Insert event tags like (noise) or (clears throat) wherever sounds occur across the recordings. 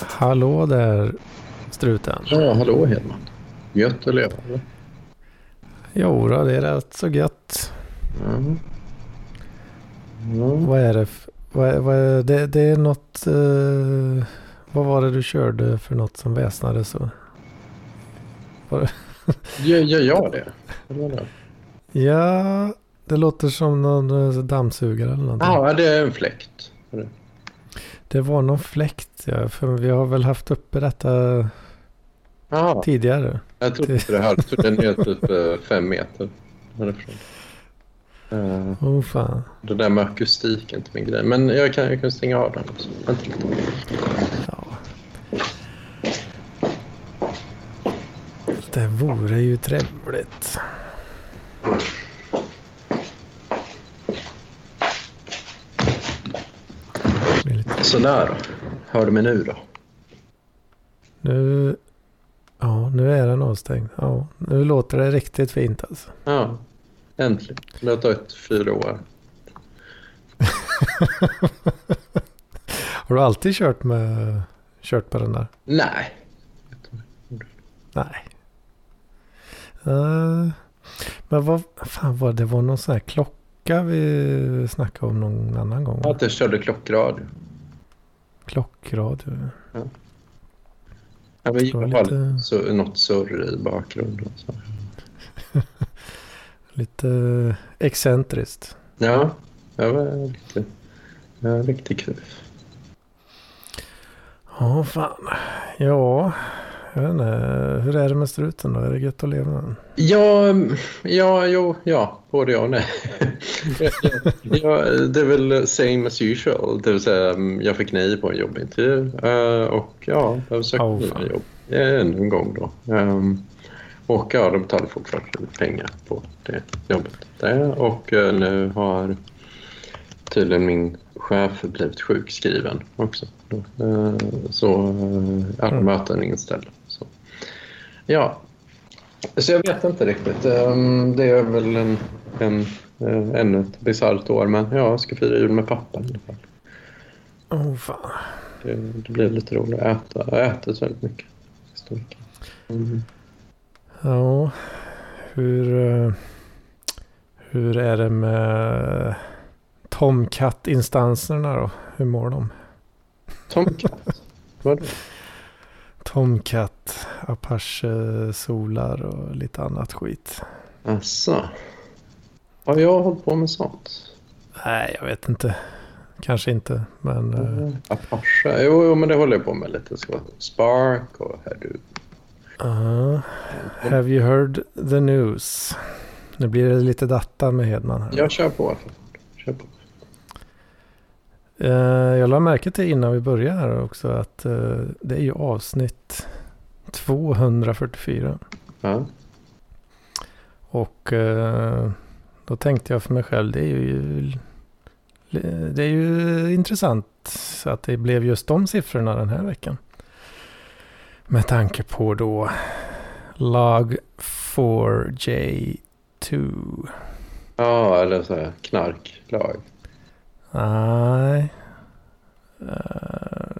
Hallå där, struten. Ja, hallå Hedman. Gött att leva? Jo, då, det är rätt så gött. Mm. Ja. Vad är det? Vad är, vad är, det, det är något... eh, vad var det du körde för något som väsnade så? Gör gör jag det? Eller ja, det låter som någon eh, dammsugare eller någonting. Ja, det är en fläkt. Det var någon fläkt, ja. För vi har väl haft uppe detta Ja, tidigare. jag trodde inte det här. Den är typ eh, fem meter. härifrån. Åh oh, fan. Det där med akustik är inte min grej. Men jag kan, jag kan stänga av den också. Vänta lite. Ja. Det vore ju trevligt. Det är lite- Sådär då. Hör du mig nu då? Nu, ja, nu är den avstängd. Ja, nu låter det riktigt fint alltså. Ja, äntligen. Det har tagit fyra år. (laughs) Har du alltid kört med kört på den där? Nej. Nej. Eh, men vad fan var det? Det var någon sån här klocka vi snackade om någon annan gång. Att jag körde klockradio. Klockradio. Jag var i Det var alla fall lite- så, något surr i bakgrunden. (laughs) Lite excentriskt. Ja, det var riktigt, ja, riktigt kul. Ja, fan. Ja, jag vet inte. Hur är det med struten då? Är det gött att leva med den? Ja, ja, jo, ja, både ja och nej. (laughs) ja, det är väl same as usual. Det vill säga, mm, jag fick nej på en jobbintervju eh, och ja, jag sökte Åh, nya jobb ännu en gång då. Ehm, Och ja, de betalade fortfarande pengar på det jobbet. Där. Och eh, nu har tydligen min chef blivit sjukskriven också. Eh, Så alla Mm. möten inställda. Ja, så jag vet inte riktigt. Ehm, Det är väl en, en, eh, ännu ett bisarrt år, men ja, jag ska fira jul med pappa i alla fall. Åh, fan. Det, det blir lite roligt att äta. Jag har ätit väldigt mycket. Mm. Ja, hur, eh, hur är det med Tomcat-instanserna då? Hur mår de? Tomcat? Vadå? Tomcat, Apache, Solar och lite annat skit. Asså? Har jag hållit på med sånt? Nej, jag vet inte. Kanske inte, men... eh, Mm. Apache? Jo, jo, men det håller jag på med lite. Så Spark och Hadoop. uh, have you heard the news? Nu blir det lite data med Hedman här. Jag kör på. Kör på. Eh, jag la märke till innan vi började här också att eh, det är ju avsnitt 244. Ja. Och eh, då tänkte jag för mig själv, det är ju, det är ju intressant att det blev just de siffrorna den här veckan. Med tanke på då lag 4J2. ja, eller så här knarklag. Nej. Eh,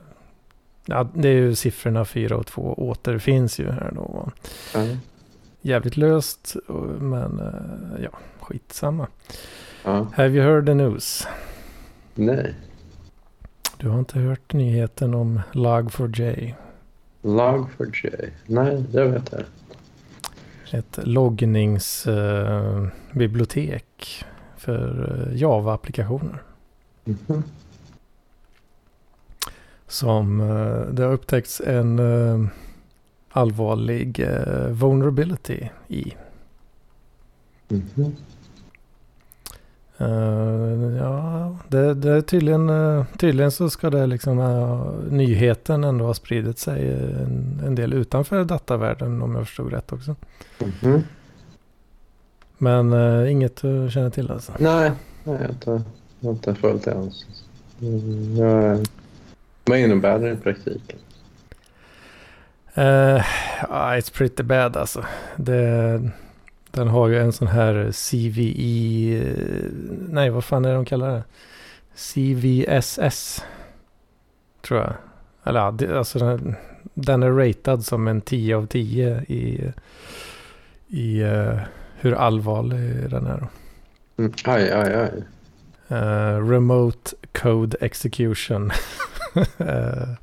ja, det är ju siffrorna 4 och 2 återfinns ju här då. Ja. Jävligt löst, men eh, ja, skitsamma. ja. Have you heard the news? Nej. Du har inte hört nyheten om Log4j? Log4j. Nej, det vet jag. Ett loggningsbibliotek för eh, Java-applikationer. Som eh, det har upptäckts en eh, allvarlig eh, vulnerability i. Mhm. Eh, ja, det, det är tydligen, tydligen så ska det liksom, nyheten ändå ha spridit sig en, en del utanför datavärlden om jag förstod rätt också. Mhm. Men inget du känner till alltså? Nej, nej, inte, jag har inte följt det alls. Mm, Vad innebär det i praktiken? Uh, it's pretty bad alltså. Det, den har ju en sån här CVE, nej vad fan är det de kallar det? CVSS tror jag. Eller ja, det, alltså den, den är ratad som en 10 av 10 i, i uh, hur allvarlig den är. Mm. Aj, aj, aj. Uh, remote Code Execution uh, (laughs)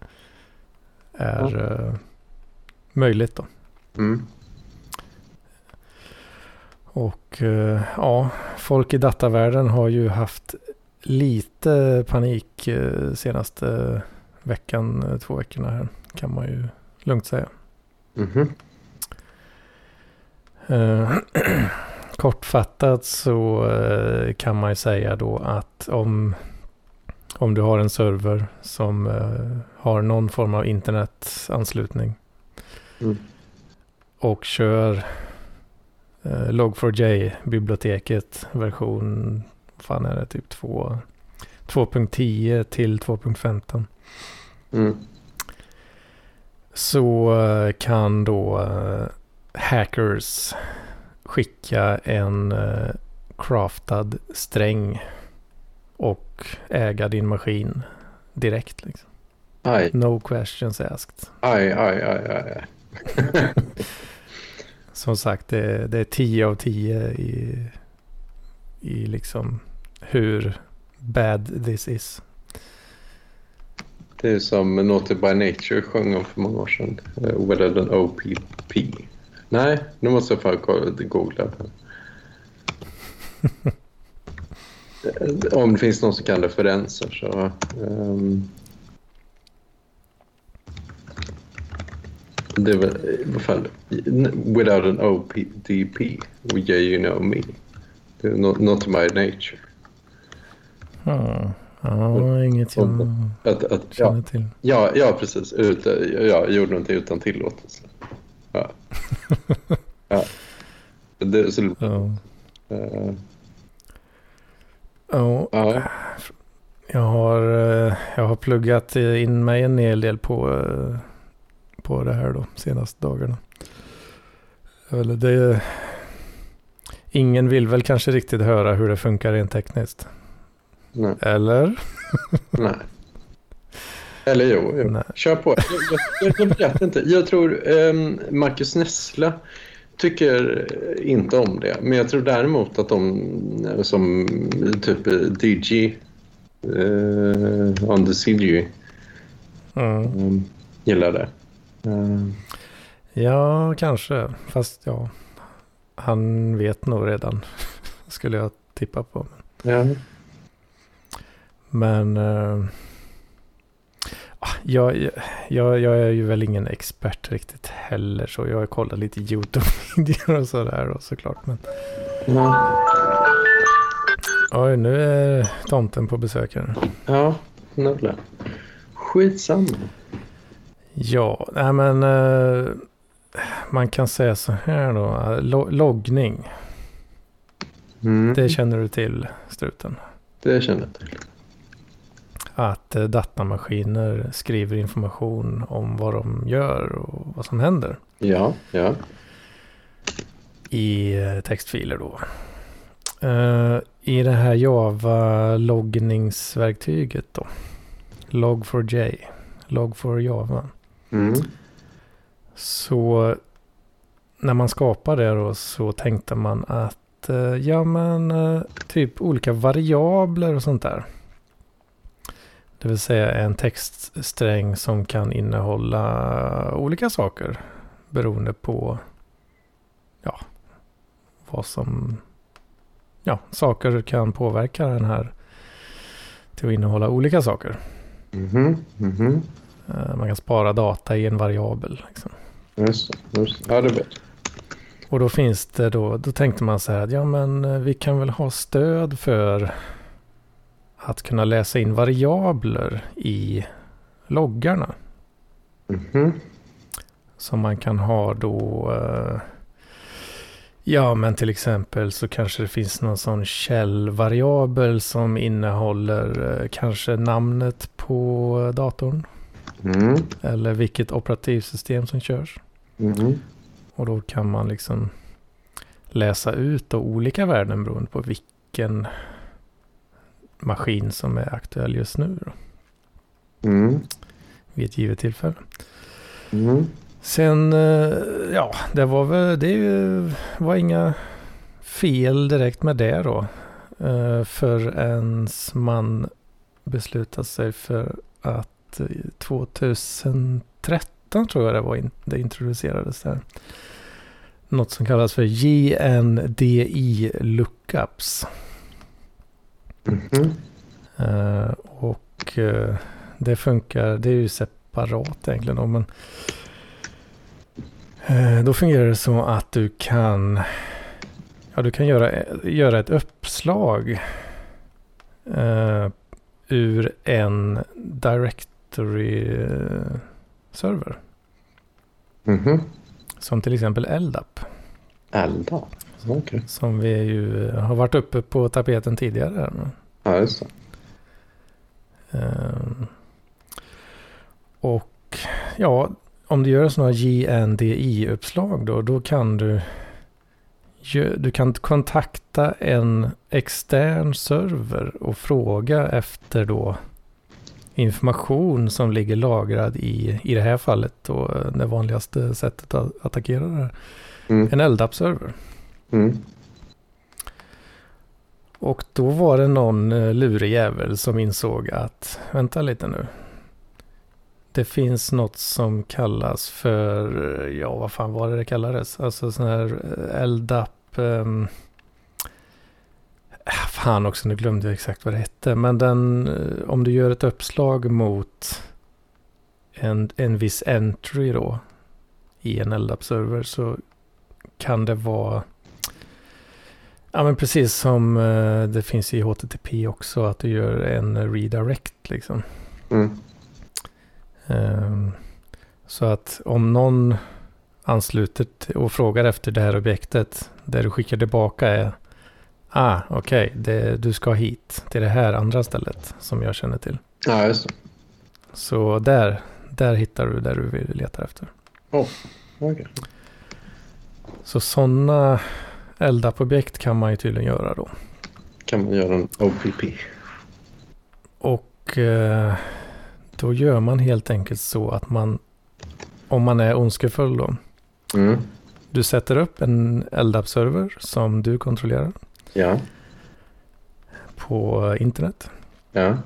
är uh, möjligt då. Mm. Och ja, folk i datavärlden har ju haft lite panik senaste veckan, två veckorna här kan man ju lugnt säga. Mm -hmm. (clears throat) Kortfattat så eh, kan man ju säga då att om, om du har en server som eh, har någon form av internetanslutning mm. och kör eh, Log4j-biblioteket version, fan är det, typ 2.10 till 2.15. Mm. Så kan då hackers skicka en uh, craftad sträng och äga din maskin direkt. Liksom. Aj. No questions asked. Aj, aj, aj, aj. (laughs) Som sagt, det, det är 10 av 10 i, i liksom hur bad this is. Det är som Naughty by Nature sjöng om för många år sedan. Uh, whether than OPP. Nej, nu måste jag fan googla. (laughs) Om det finns någon som kan referenser så... Um, det var vad fan, Without an OPDP, yeah you know me. Not, not my nature. Hmm. Ja, inget jag att, att, känner ja, till. Ja, ja precis. Ut, jag gjorde någonting utan tillåtelse. Ja. ja. Det, så, ja. Uh, ja. ja. Jag har, eh, jag har pluggat in mig en hel del på, eh, på det här då, senaste dagarna. Eller det, ingen vill väl kanske riktigt höra hur det funkar rent tekniskt. Nej. Eller? Nej. Eller jo, jo. Kör på. Jag, jag, jag vet inte. Jag tror um, Marcus Nessla tycker inte om det. Men jag tror däremot att de som typ DG uh, on the CG Mm. um, gillar det. Uh, Ja, kanske. Fast ja, han vet nog redan. (laughs) Skulle jag tippa på. ja. Men ah, jag, jag, jag är ju väl ingen expert riktigt heller. Så jag har kollat lite YouTube-videor och sådär och såklart. Men Ja. oj, nu är tomten på besök här. Ja, nolla. Skitsamma. Ja, nej men eh, man kan säga så här då. Lo loggning, Mm. det känner du till struten. det känner jag till. Att eh, datamaskiner skriver information om vad de gör och vad som händer Ja, ja. i eh, textfiler då. Eh, I det här Java-loggningsverktyget då. Log4j. Log4Java. Mm. Så när man skapar det då så tänkte man att ja men typ olika variabler och sånt där. Det vill säga en textsträng som kan innehålla olika saker beroende på ja, vad som ja, saker kan påverka den här till att innehålla olika saker. Mhm, mhm. Eh, Man kan spara data i en variabel. Liksom. Just. Just. Ja, det vet. Och då finns det då, då tänkte man så här ja men eh, vi kan väl ha stöd för att kunna läsa in variabler i loggarna. Mhm. Som man kan ha då, eh, ja men till exempel så kanske det finns någon sån källvariabel som innehåller eh, kanske namnet på datorn. Mm. Eller vilket operativsystem som körs. Mhm. Och då kan man liksom läsa ut olika värden beroende på vilken maskin som är aktuell just nu. Då. Mm. vid ett givet tillfälle. Mm. Sen, eh, ja, det var väl, det var inga fel direkt med det då. Eh, Förrän man beslutade sig för att eh, 2013 tror jag det var det introducerades där. Något som kallas för JNDI lookups. Eh, och eh, det funkar, det är ju separat egentligen då, men eh, då fungerar det så att du kan, ja du kan göra, göra ett uppslag ur en directory eh, server. Mhm. Som till exempel LDAP. Elda. Okej. Som vi ju eh, har varit uppe på tapeten tidigare. Ja, just det. Ehm, och ja, om du gör sådana JNDI-uppslag då, då kan du du kan kontakta en extern server och fråga efter då information som ligger lagrad i, i det här fallet då det vanligaste sättet att attackera det här. Mm. En LDAP-server. Mm. Och då var det någon eh, lurig jävel som insåg att, vänta lite nu. Det finns något som kallas för, eh, ja vad fan var det det kallades? Alltså sån här eh, LDAP. Um, ehm, ah, fan också, nu glömde jag exakt vad det hette. Men den, om du gör ett uppslag mot en, en viss entry då i en LDAP-server så kan det vara Ja men precis som eh, det finns i HTTP också att du gör en redirect liksom. Mm. Ehm, så att om någon ansluter och frågar efter det här objektet. Det du skickar tillbaka är Ah, okej, det du ska hit till det här andra stället som jag känner till. Ja, just det. Så där, där hittar du där du vill leta efter. Okej. Så sådana LDAP-objekt kan man ju tydligen göra då. Kan man göra en OPP? Och eh, då gör man helt enkelt så att man, om man är ondskefull då, Mm. du sätter upp en LDAP-server som du kontrollerar Ja. på internet. Ja.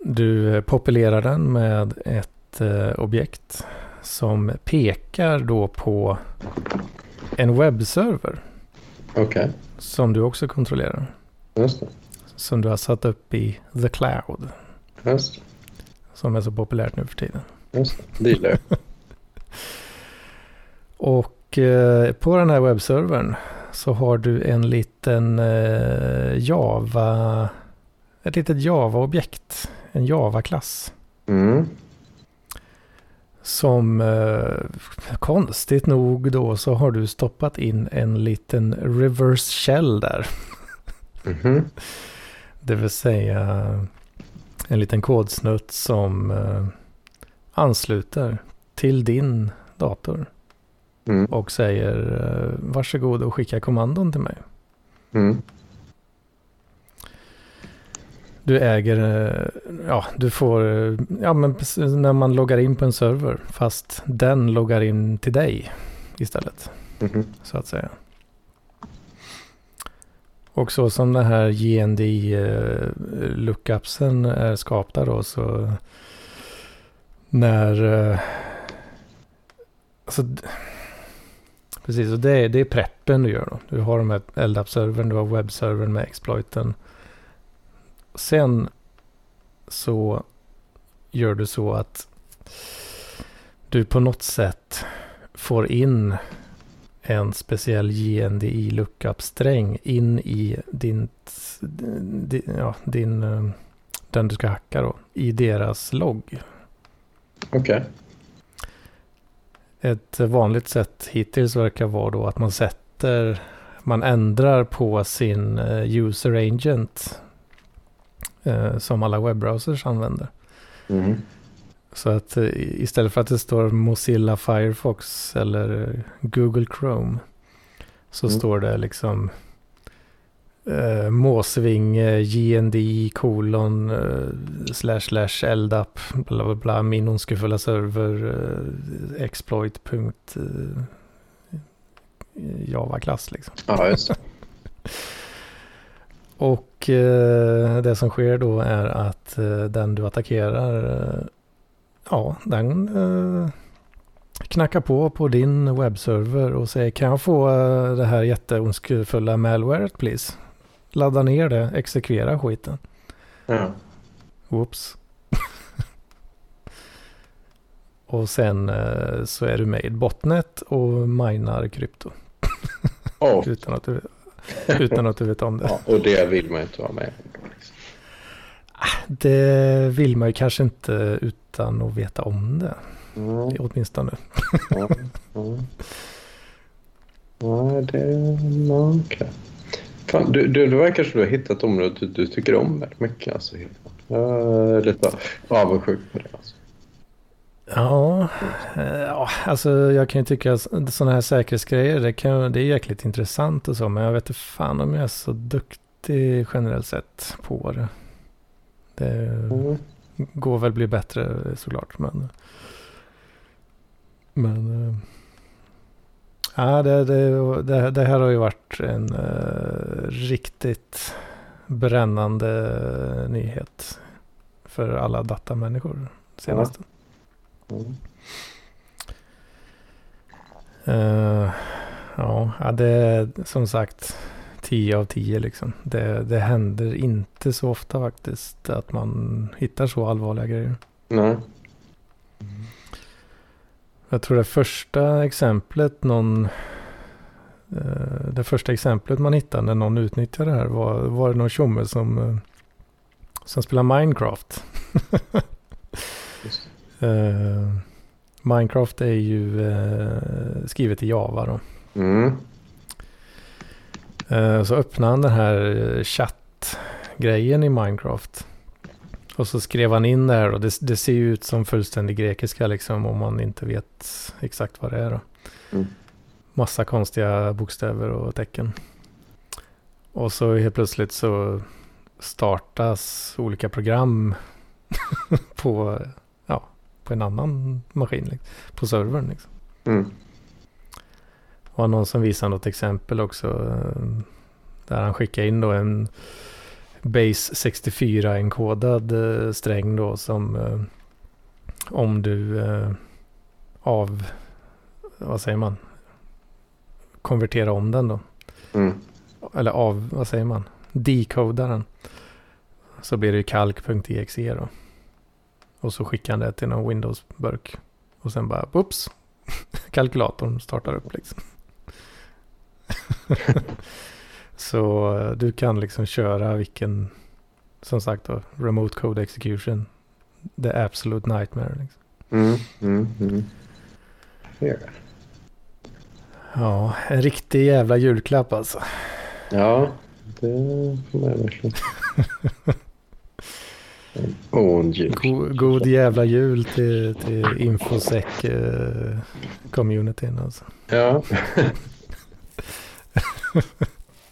Du populerar den med ett eh, objekt som pekar då på en webbserver Okej. som du också kontrollerar. Just det. Som du har satt upp i the cloud. Just det. Som är så populärt nu för tiden. Just det. Det gillar jag. (laughs) Och eh, på den här webbservern så har du en liten eh, Java, ett litet Java-objekt, en Java-klass. Mm. Som eh, konstigt nog då så har du stoppat in en liten reverse shell där. Mhm. Det vill säga en liten kodsnutt som eh, ansluter till din dator. Mm. och säger eh, varsågod och skicka kommandon till mig. Mm. Du äger, eh, ja du får, eh, ja men när man loggar in på en server fast den loggar in till dig istället Mhm. så att säga. Och så som den här GND eh, lookupsen är skapta då så när alltså, precis och det är, det är preppen du gör då. Du har de här LDAP-servern, du har webbservern med exploiten. Sen så gör du så att du på något sätt får in en speciell JNDI lookup-sträng in i din, di- ja, din, eh, den du ska hacka då, i deras logg. Okej. Ett vanligt sätt hittills verkar vara då att man sätter, man ändrar på sin eh, user agent eh, som alla webbrowsers använder. Mm. Så att eh, istället för att det står Mozilla Firefox eller Google Chrome så Mm. står det liksom eh, Måsving eh, JND kolon eh, slash slash eldapp bla bla bla min ondskefulla server eh, exploit punkt eh, Java-klass liksom. Ja, just det. (laughs) Och eh, det som sker då är att eh, den du attackerar, eh, ja, den knackar på på din webbserver och säger kan jag få det här jätteondskefulla malwaret please? Ladda ner det, exekvera skiten. Ja. Whoops. (laughs) och sen så är du med i botnet och minar krypto Och, (laughs) utan att du, (laughs) utan att du vet om det. ja, och det vill man ju inte vara med Liksom. Det vill man ju kanske inte utan att veta om det. Ja, Åtminstone. ja, (laughs) ja. Ja, det... Ja, okej. Fan, du, du, det verkar som du har hittat området du, du tycker om väldigt mycket. Alltså. Jag är lite avundsjuk på det. Alltså. Ja, eh, ja, alltså jag kan ju tycka att sådana här säkerhetsgrejer, det, kan, det är jäkligt intressant och så, men jag vet inte fan om jag är så duktig generellt sett på det. Det Mm. går väl bli bättre såklart, men... Men... eh, Ja, det, det, det, här har ju varit en eh, riktigt brännande nyhet för alla datamänniskor senaste. Mm. Eh, ja, det är som sagt 10 av 10 liksom. Det, det händer inte så ofta faktiskt att man hittar så allvarliga grejer. Nej. Jag tror det första exemplet någon eh, det första exemplet man hittade när någon utnyttjade det här var, var det någon tjomme som, eh, som spelar Minecraft. (laughs) Eh, Minecraft är ju eh, skrivet i Java då. Mm. Eh, Så öppnade han den här chattgrejen i Minecraft. Och så skrev han in det här och det, det ser ju ut som fullständig grekiska liksom om man inte vet exakt vad det är då. Mm. Massa konstiga bokstäver och tecken. Och så helt plötsligt så startas olika program (laughs) på, på en annan maskin, liksom, på servern. Liksom. Mm. Var någon som visade något exempel också. eh, Där han skickade in då en Base 64-enkodad eh, sträng då som eh, om du av, vad säger man, konverterar om den då. Mm. Eller av, vad säger man, decoda den. Så blir det ju kalk.exe då. Och så skickar han det till någon Windows-burk. Och sen bara, oops, (laughs) kalkylatorn startar upp liksom. (laughs) så eh, du kan liksom köra vilken, som sagt då, remote code execution. The absolute nightmare. Liksom. Mm. Mm. Mm. Ja. Ja, en riktig jävla julklapp alltså. Ja, det får man verkligen. (laughs) God, god jävla jul till, till infosec-communityn alltså. Ja.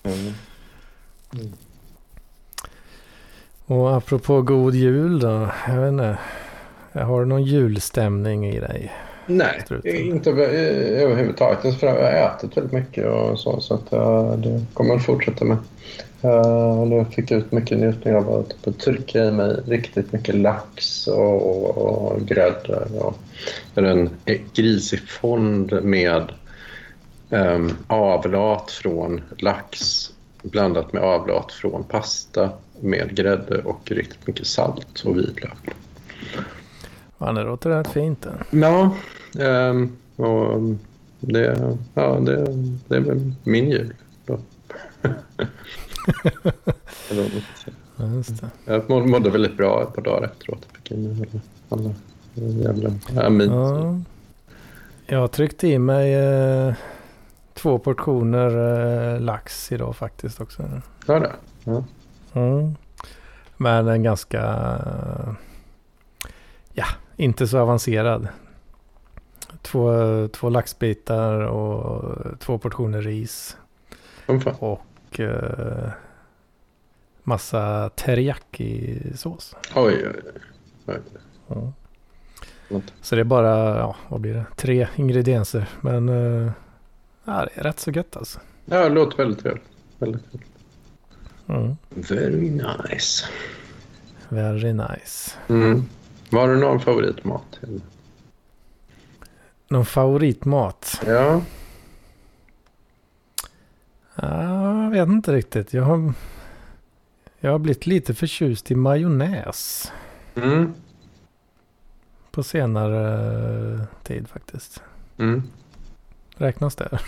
Mm. (laughs) Och apropå god jul då, jag vet inte. Har någon julstämning i dig? Nej, Struten. inte över- överhuvudtaget. Jag har ätit väldigt mycket och så, så att uh, det kommer jag att fortsätta med. Uh, nu fick jag ut mycket njutning av att typ, trycka i mig riktigt mycket lax och, och, grädde. Och en grisig fond med um, avlat från lax blandat med avlat från pasta med grädde och riktigt mycket salt och vitlök. Fan, det låter rätt fint. Ja, ehm, och det, ja, det, det är väl min jul (laughs) (laughs) Ja, jag må- mådde väldigt bra ett par dagar efteråt. Alla, jävla amin. Ja. Jag tryckte i mig eh, två portioner eh, lax idag faktiskt också. Ja, det. Ja. Mm. Men en ganska, ja, inte så avancerad. Två, två laxbitar och två portioner ris. Som fan. Och eh, massa teriyaki-sås. Oj, oj, oj. Ja. Vänta. Så det är bara, ja, vad blir det? Tre ingredienser. Men eh, ja, det är rätt så gött alltså. Ja, det låter väldigt trevligt. Väldigt trevligt. Mm. Very nice. Very nice. Mm. Var du någon favoritmat? Någon favoritmat? Ja. Ja, jag vet inte riktigt. Jag har, jag har blivit lite förtjust i majonnäs Mm. på senare tid faktiskt. Mm. Räknas det?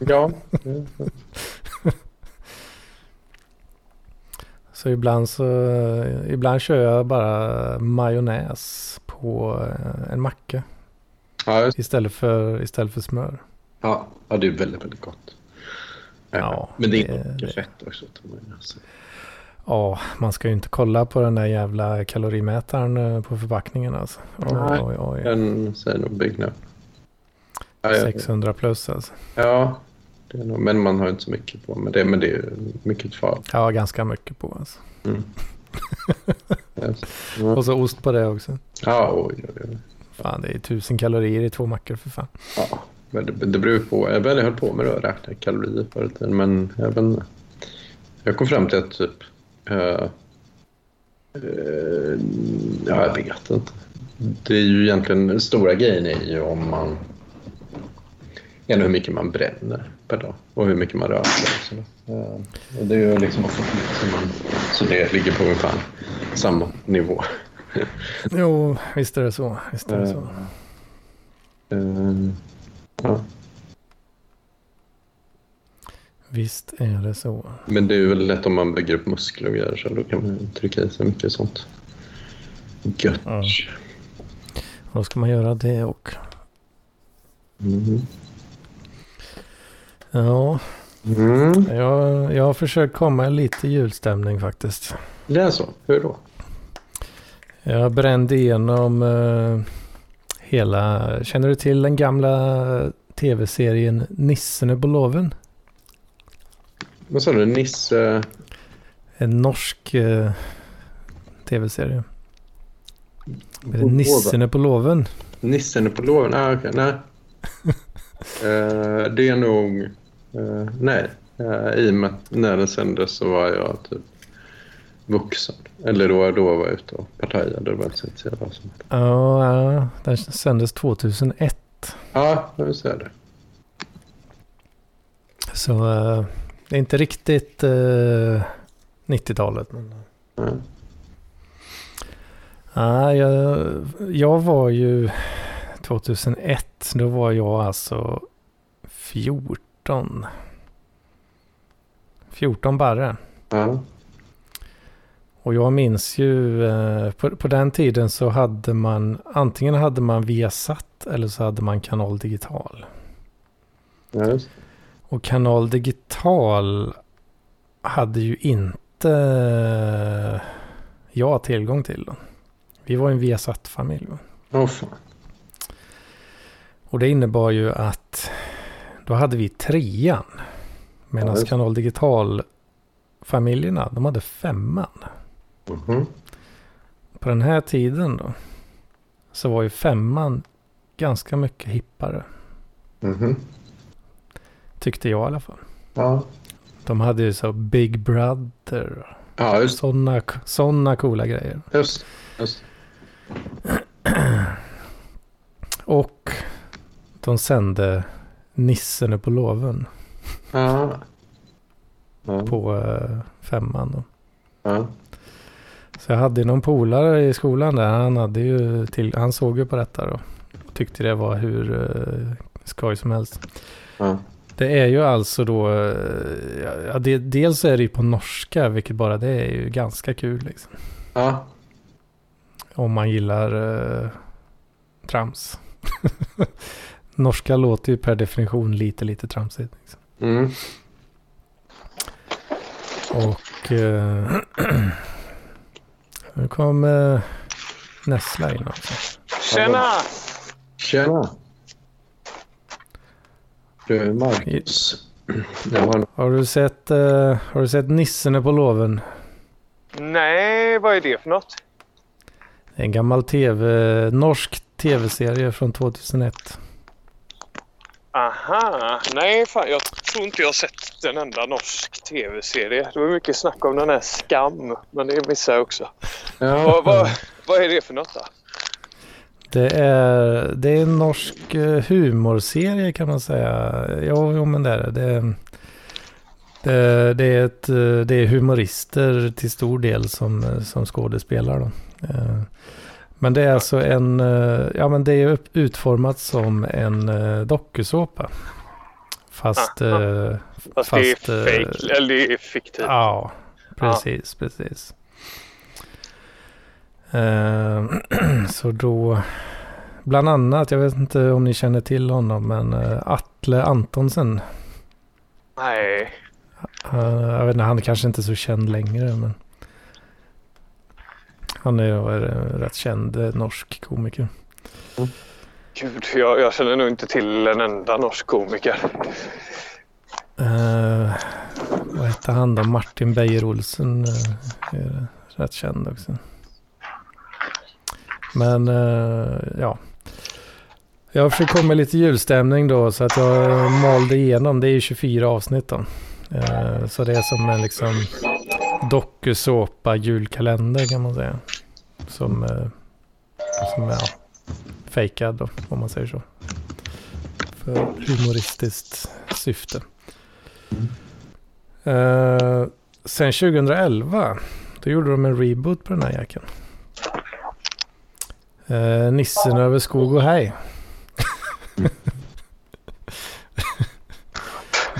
Ja. (laughs) Så ibland så ibland kör jag bara majonnäs på eh, en macka Ja, istället för, istället för smör. ja. ja, det är väldigt, väldigt gott. Ja, Men det är mycket fett också. Alltså. Ja, man ska ju inte kolla på den där jävla kalorimätaren eh, på förpackningen alltså. Oj, Nej. oj, oj. Den säger nog jag- 600 plus alltså. ja det är nog, men man har inte så mycket på. Men det, men det är mycket farligt. Ja, ganska mycket på alltså. Mm. (laughs) Yes. Ja, Och så ost på det också. Ja, oj, oj, oj. Fan, det är tusen kalorier i två mackor för fan. Ja, men det, det beror på. Jag väl höll på med det och räkna kalorier förut. Men jag, inte. jag kom fram till att typ... eh, eh, ja, jag vet inte. Det är ju egentligen den stora grejen är ju om man... Ändå hur mycket man bränner per dag och hur mycket man rör sig. och det är ju liksom också så, man, så det ligger på ungefär samma nivå. Jo, visst är det så. Visst är det så. Ja. Visst är det så. Men det är väl lätt om man bygger upp muskler och grejer så då kan man trycka i sig mycket sånt. Gött. Ja. Då ska man göra det och. Mm. Ja, Mm. jag, jag har försökt komma i lite julstämning faktiskt. Det är så? Hur då? Jag brände igenom eh, hela, känner du till den gamla tv-serien Nissen på loven? Vad sa du? Nisse? En norsk eh, tv-serie. Är det Nissen på loven? Nissen på loven? Ah, okej. Nej. (laughs) Eh, det är nog... eh, nej. Uh, I och med att när den sändes så var jag typ vuxen. Eller då, då var jag ute och partajade. Det var inte så av sånt. Ja, ja, den sändes 2001. Ja, jag ser det. Så eh, det är inte riktigt eh, 90-talet. Men... Ja. Ja, jag, jag var ju 2001. Då var jag alltså 14. 14 barre. Ja. Och jag minns ju eh, på, på den tiden så hade man antingen hade man Viasat eller så hade man Kanal Digital. Ja. Och Kanal Digital hade ju inte eh, jag tillgång till. Då. Vi var en Viasat-familj. fan. Och det innebar ju att då hade vi trean. Medan Ja. Kanal Digital-familjerna, de hade femman. Mhm. På den här tiden då. Så var ju femman ganska mycket hippare. Mhm. Tyckte jag i alla fall. Ja. De hade ju så Big Brother. Ja, just Sådana såna coola grejer. Just, just. (clears throat) Och de sände Nissen på loven Ja. Ja. på eh, femman. Då. Ja. Så jag hade någon polare i skolan där. Han, hade ju till, han såg ju på detta då. Och tyckte det var hur uh, skoj som helst. Ja. Det är ju alltså då, eh, ja, det, dels är det ju på norska, vilket bara det är ju ganska kul liksom. Ja. Om man gillar uh, trams. (laughs) norska låter ju per definition lite, lite tramsigt. Liksom. Mm. Och eh, (clears throat) nu kom uh, Nessla in också. Tjena! Tjena. Du, Marcus. Har, Har du sett, eh, har du sett Nissen på loven? Nej, vad är det för något? En gammal tv, norsk tv-serie från 2001. Aha, nej fan jag tror inte jag sett en enda norsk tv-serie. Det var mycket snack om den här Skam, men det missade jag också. Ja. Vad, vad, vad är det för något då? Det är, det är en norsk eh, humorserie kan man säga. Jo, jo men det är det. det. Det, det, är ett, eh, det är humorister till stor del som, eh, som skådespelar. Då. Eh, Men det är alltså en, eh, ja men det är utformat som en eh, dokusåpa. Fast, Ah, eh, Fast, Fast, det är eh, fake, eller det är fiktivt. ja, precis, precis. Eh, (clears throat) Så då, bland annat, jag vet inte om ni känner till honom, men eh, Atle Antonsen. Nej. Eh, Jag vet inte, han är kanske inte så känd längre, men han är ju en rätt känd eh, norsk komiker. Gud, jag, jag känner nog inte till en enda norsk komiker. Eh, vad hette han då? Martin Beyer-Olsen eh, är rätt känd också. Men eh, ja. Jag försöker komma i lite julstämning då så att jag malde igenom. Det är ju 24 avsnitt då. Eh, så det är som en liksom dokusåpa julkalender kan man säga. Som, eh, som är ja, fejkad om man säger så. För humoristiskt syfte. Eh, sen 2011, då gjorde de en reboot på den här jäkeln. Uh, Nissen över skog och hej. (laughs)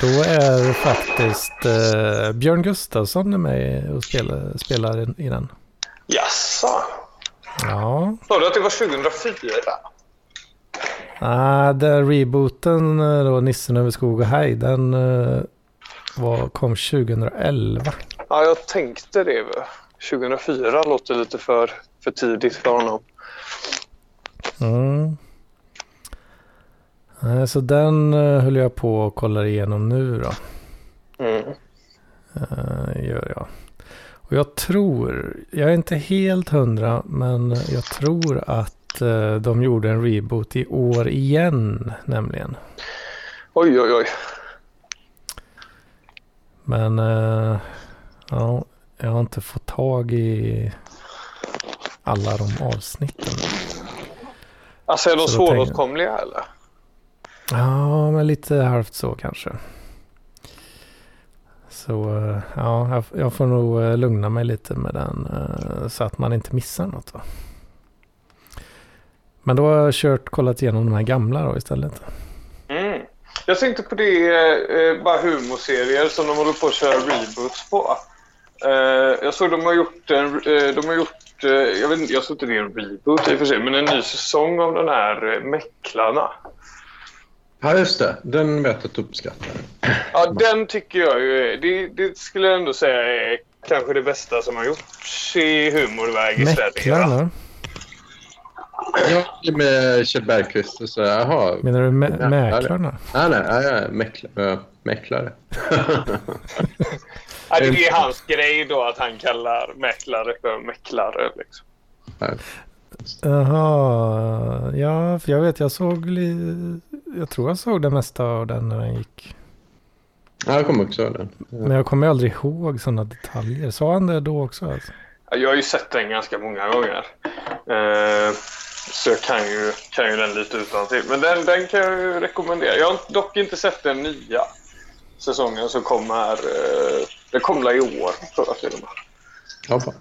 då är faktiskt eh, Björn Gustafsson med och spelar, spelar i, i den. Jaså? Ja, Sa du att det var 2004? ah, den rebooten eh, då, Nissen över skog och hej, den eh, var, kom 2011. Ja, jag tänkte det. 2004 låter lite för, för tidigt för honom. Mm. Nej, Så den höll jag på och kollar igenom nu då. Mm. Uh, gör jag. Och jag tror, jag är inte helt hundra, men jag tror att eh, de gjorde en reboot i år igen nämligen. Oj, oj, oj. Men eh, ja, jag har inte fått tag i alla de avsnitten. Alltså är de svåråtkomliga eller? Ja, men lite halvt så kanske. Så eh, ja, jag, får nog eh, lugna mig lite med den eh, så att man inte missar något. Va? Men då har jag kört, kollat igenom de här gamla då istället. Mm. Jag tänkte på det, eh, bara humorserier som de håller på att köra reboots på. Eh, jag såg de har gjort en, eh, de har gjort, eh, jag vet inte, jag såg inte det är en reboot i och för sig, men en ny säsong av den här eh, Mäcklarna. Ja, just det. Den vet jag att du uppskattar. Ja, den tycker jag ju det, det skulle jag ändå säga är kanske det bästa som har gjorts i humorväg i Sverige. Mäcklarna? Ja, med Kjell Bergqvist och så. Jaha. Menar du mä- Ja, mäklarna? Nej, nej, ja, ja, mäkla, äh, mäklare. (laughs) Ja, det är hans grej då att han kallar mäklare för mäklare. Liksom. Ja. Jaha, ja, för jag vet jag såg, li- jag tror jag såg det mesta av den när den gick. Ja, jag kommer också ihåg den. Men jag kommer aldrig ihåg sådana detaljer. Sa han det då också? Alltså? Ja, Jag har ju sett den ganska många gånger. Eh, så jag kan ju, kan ju den lite utan till. Men den, den kan jag ju rekommendera. Jag har dock inte sett den nya säsongen som kommer. Eh, den kommer i år tror jag till och med. Fan.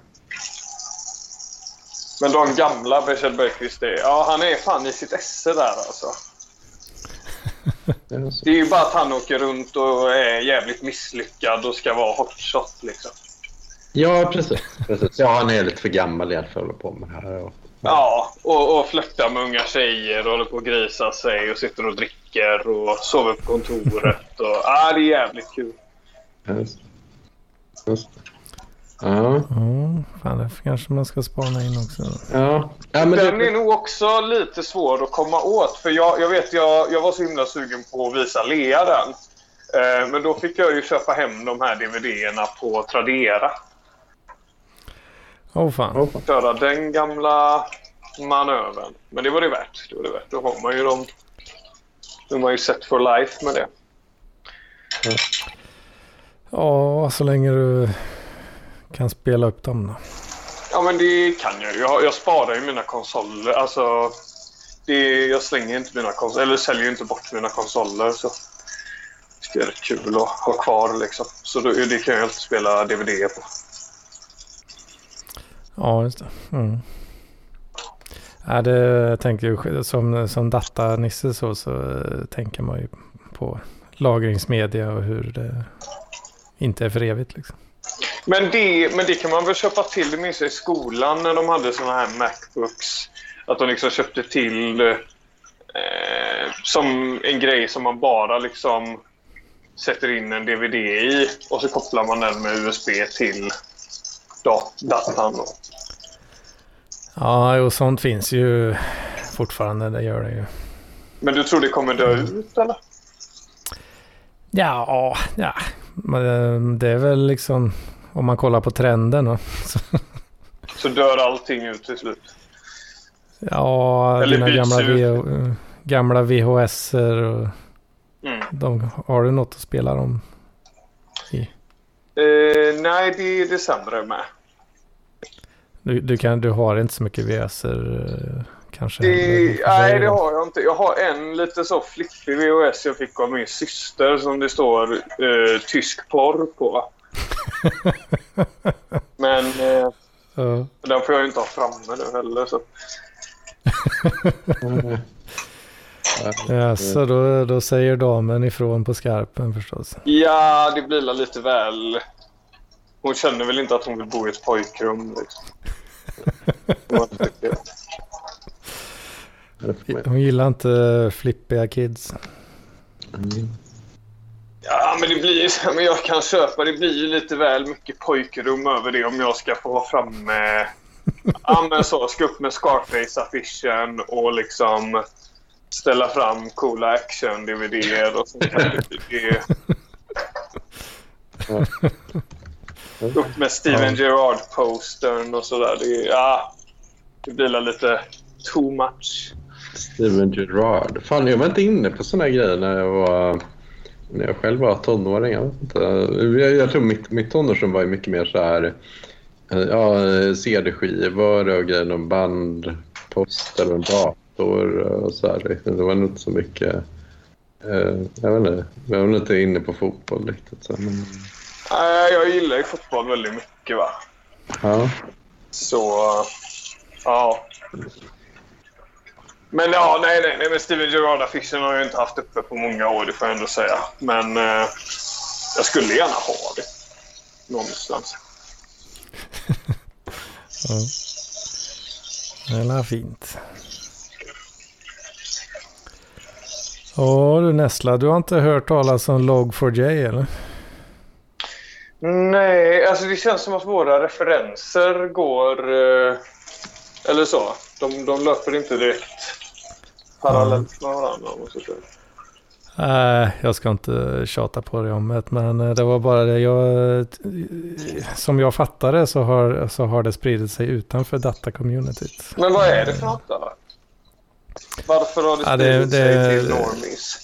Men de gamla Kjell Bergqvist, ja han är fan i sitt esse där alltså. (laughs) Det är ju bara att han åker runt och är jävligt misslyckad och ska vara hotshot liksom. Ja, precis. precis. Ja, han är lite för gammal i alla fall för att hålla på med det här. Och, Ja, och, och flörtar med unga tjejer och håller på att grisa sig och sitter och dricker och sover på kontoret. Och, ja, det är jävligt kul. Just. Just. Ja. Fan det kanske man ska spana in också. Ja. ja men Den det, är nog också lite svår att komma åt. För jag, jag vet, jag, jag var så himla sugen på att visa Lea den. Eh, men då fick jag ju köpa hem de här DVD-erna på Tradera. Åh fan. Oh, fan. köra den gamla manövern. Men det var det värt. Det var det värt. Då har man ju dem. Då är man ju set for life med det. Ja, så länge du kan spela upp dem då. Ja, men det kan jag. Jag, jag sparar ju mina konsoler. Alltså, det, jag slänger inte mina konsoler, eller säljer inte bort mina konsoler. Så det är rätt kul att ha kvar liksom. Så då, det kan jag alltid spela DVD på. Ja, just det. Mm. Ja, det jag tänker som, som datanisse så, så tänker man ju på lagringsmedia och hur det inte är för evigt liksom. Men det, men det kan man väl köpa till. Det minns jag i skolan när de hade såna här Macbooks. Att de liksom köpte till eh, som en grej som man bara liksom sätter in en DVD i och så kopplar man den med USB till dat datan. Ja, och sånt finns ju fortfarande. Det gör det ju. Men du tror det kommer dö ut eller? Ja, ja. Men eh, det är väl liksom om man kollar på trenden. Så, (laughs) Så dör allting ut till slut. ja, Eller dina gamla. VH, gamla VHSer och Mm. de, har du något att spela dem i? Eh, nej, det, det är sämre med. Du, du, kan, du har inte så mycket VHSer eh, kanske? Det, nej, det har jag inte. Jag har en lite så flippig VHS jag fick av min syster som det står eh, tysk porr på. (laughs) Men eh, Ja. den får jag inte ha framme nu heller. Så. (laughs) Ja, så då, då säger damen ifrån på skarpen förstås. Ja, det blir lite väl... Hon känner väl inte att hon vill bo i ett pojkrum. Liksom. (laughs) Hon gillar inte flippiga kids. Mm. Ja, men det blir men jag kan köpa. Det blir ju lite väl mycket pojkrum över det om jag ska få ha framme... Ja, men så. Ska upp med Scarface-affischen och liksom ställa fram coola action-DVD och sånt där. Det- Upp med Steven Gerrard-postern och sådär. Det, ja, det blir lite too much. Steven Gerrard. Fan, jag var inte inne på såna grejer när jag var när jag själv var tonåring. Jag, vet inte. jag, jag tror mitt, mitt tonårsrum var ju mycket mer så här eh, ja, CD-skivor och grejer, någon bandpost eller en dator och så här. Det var nog inte så mycket eh, jag vet inte, jag var nog inte inne på fotboll riktigt. Så, men, Nej, Jag gillar ju fotboll väldigt mycket. va. ja. Så, ja. Men ja, nej, nej, nej men Steven Gerrard-affischen har jag inte haft uppe på många år, det får jag ändå säga. Men eh, jag skulle gärna ha det. Någonstans. (laughs) Ja. Det är fint. Ja du Nessla, du har inte hört talas om Log4j eller? Nej, alltså det känns som att våra referenser går... Eh, eller så. De, de löper inte direkt parallellt med varandra. om man säger. Nej, jag ska inte tjata på det om det, men eh, det var bara det jag... Som jag fattade så har, så har det spridit sig utanför data-communityt. Men vad är det för något då? Varför har det Ja, det- spridit sig det- till normies?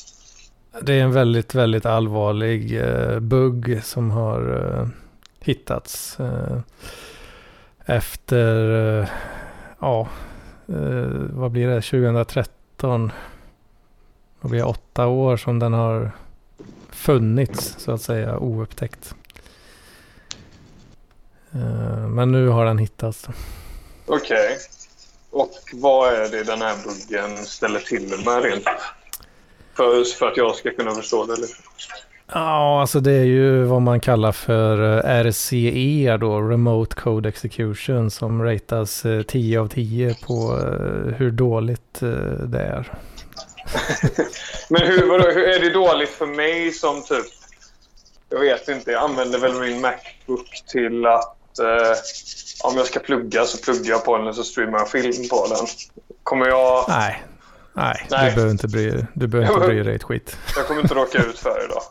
Det är en väldigt, väldigt allvarlig eh, bugg som har eh, hittats eh, efter, eh, ja, eh, vad blir det, 2013. Då blir åtta år som den har funnits så att säga oupptäckt. Eh, men nu har den hittats. Okej. Och vad är det den här buggen ställer till med rent? För, för att jag ska kunna förstå det lite. Ja, alltså det är ju vad man kallar för eh, RCE då, Remote Code Execution, som ratas eh, 10 av 10 på eh, hur dåligt eh, det är. (laughs) Men hur, vadå, hur är det dåligt för mig som typ... Jag vet inte, jag använder väl min Macbook till att... Eh, om jag ska plugga så pluggar jag på den och så streamar jag film på den. Kommer jag... Nej, nej, Nej. du behöver inte bry, du behöver inte bry (laughs) dig ett skit. Jag kommer inte råka ut för det då.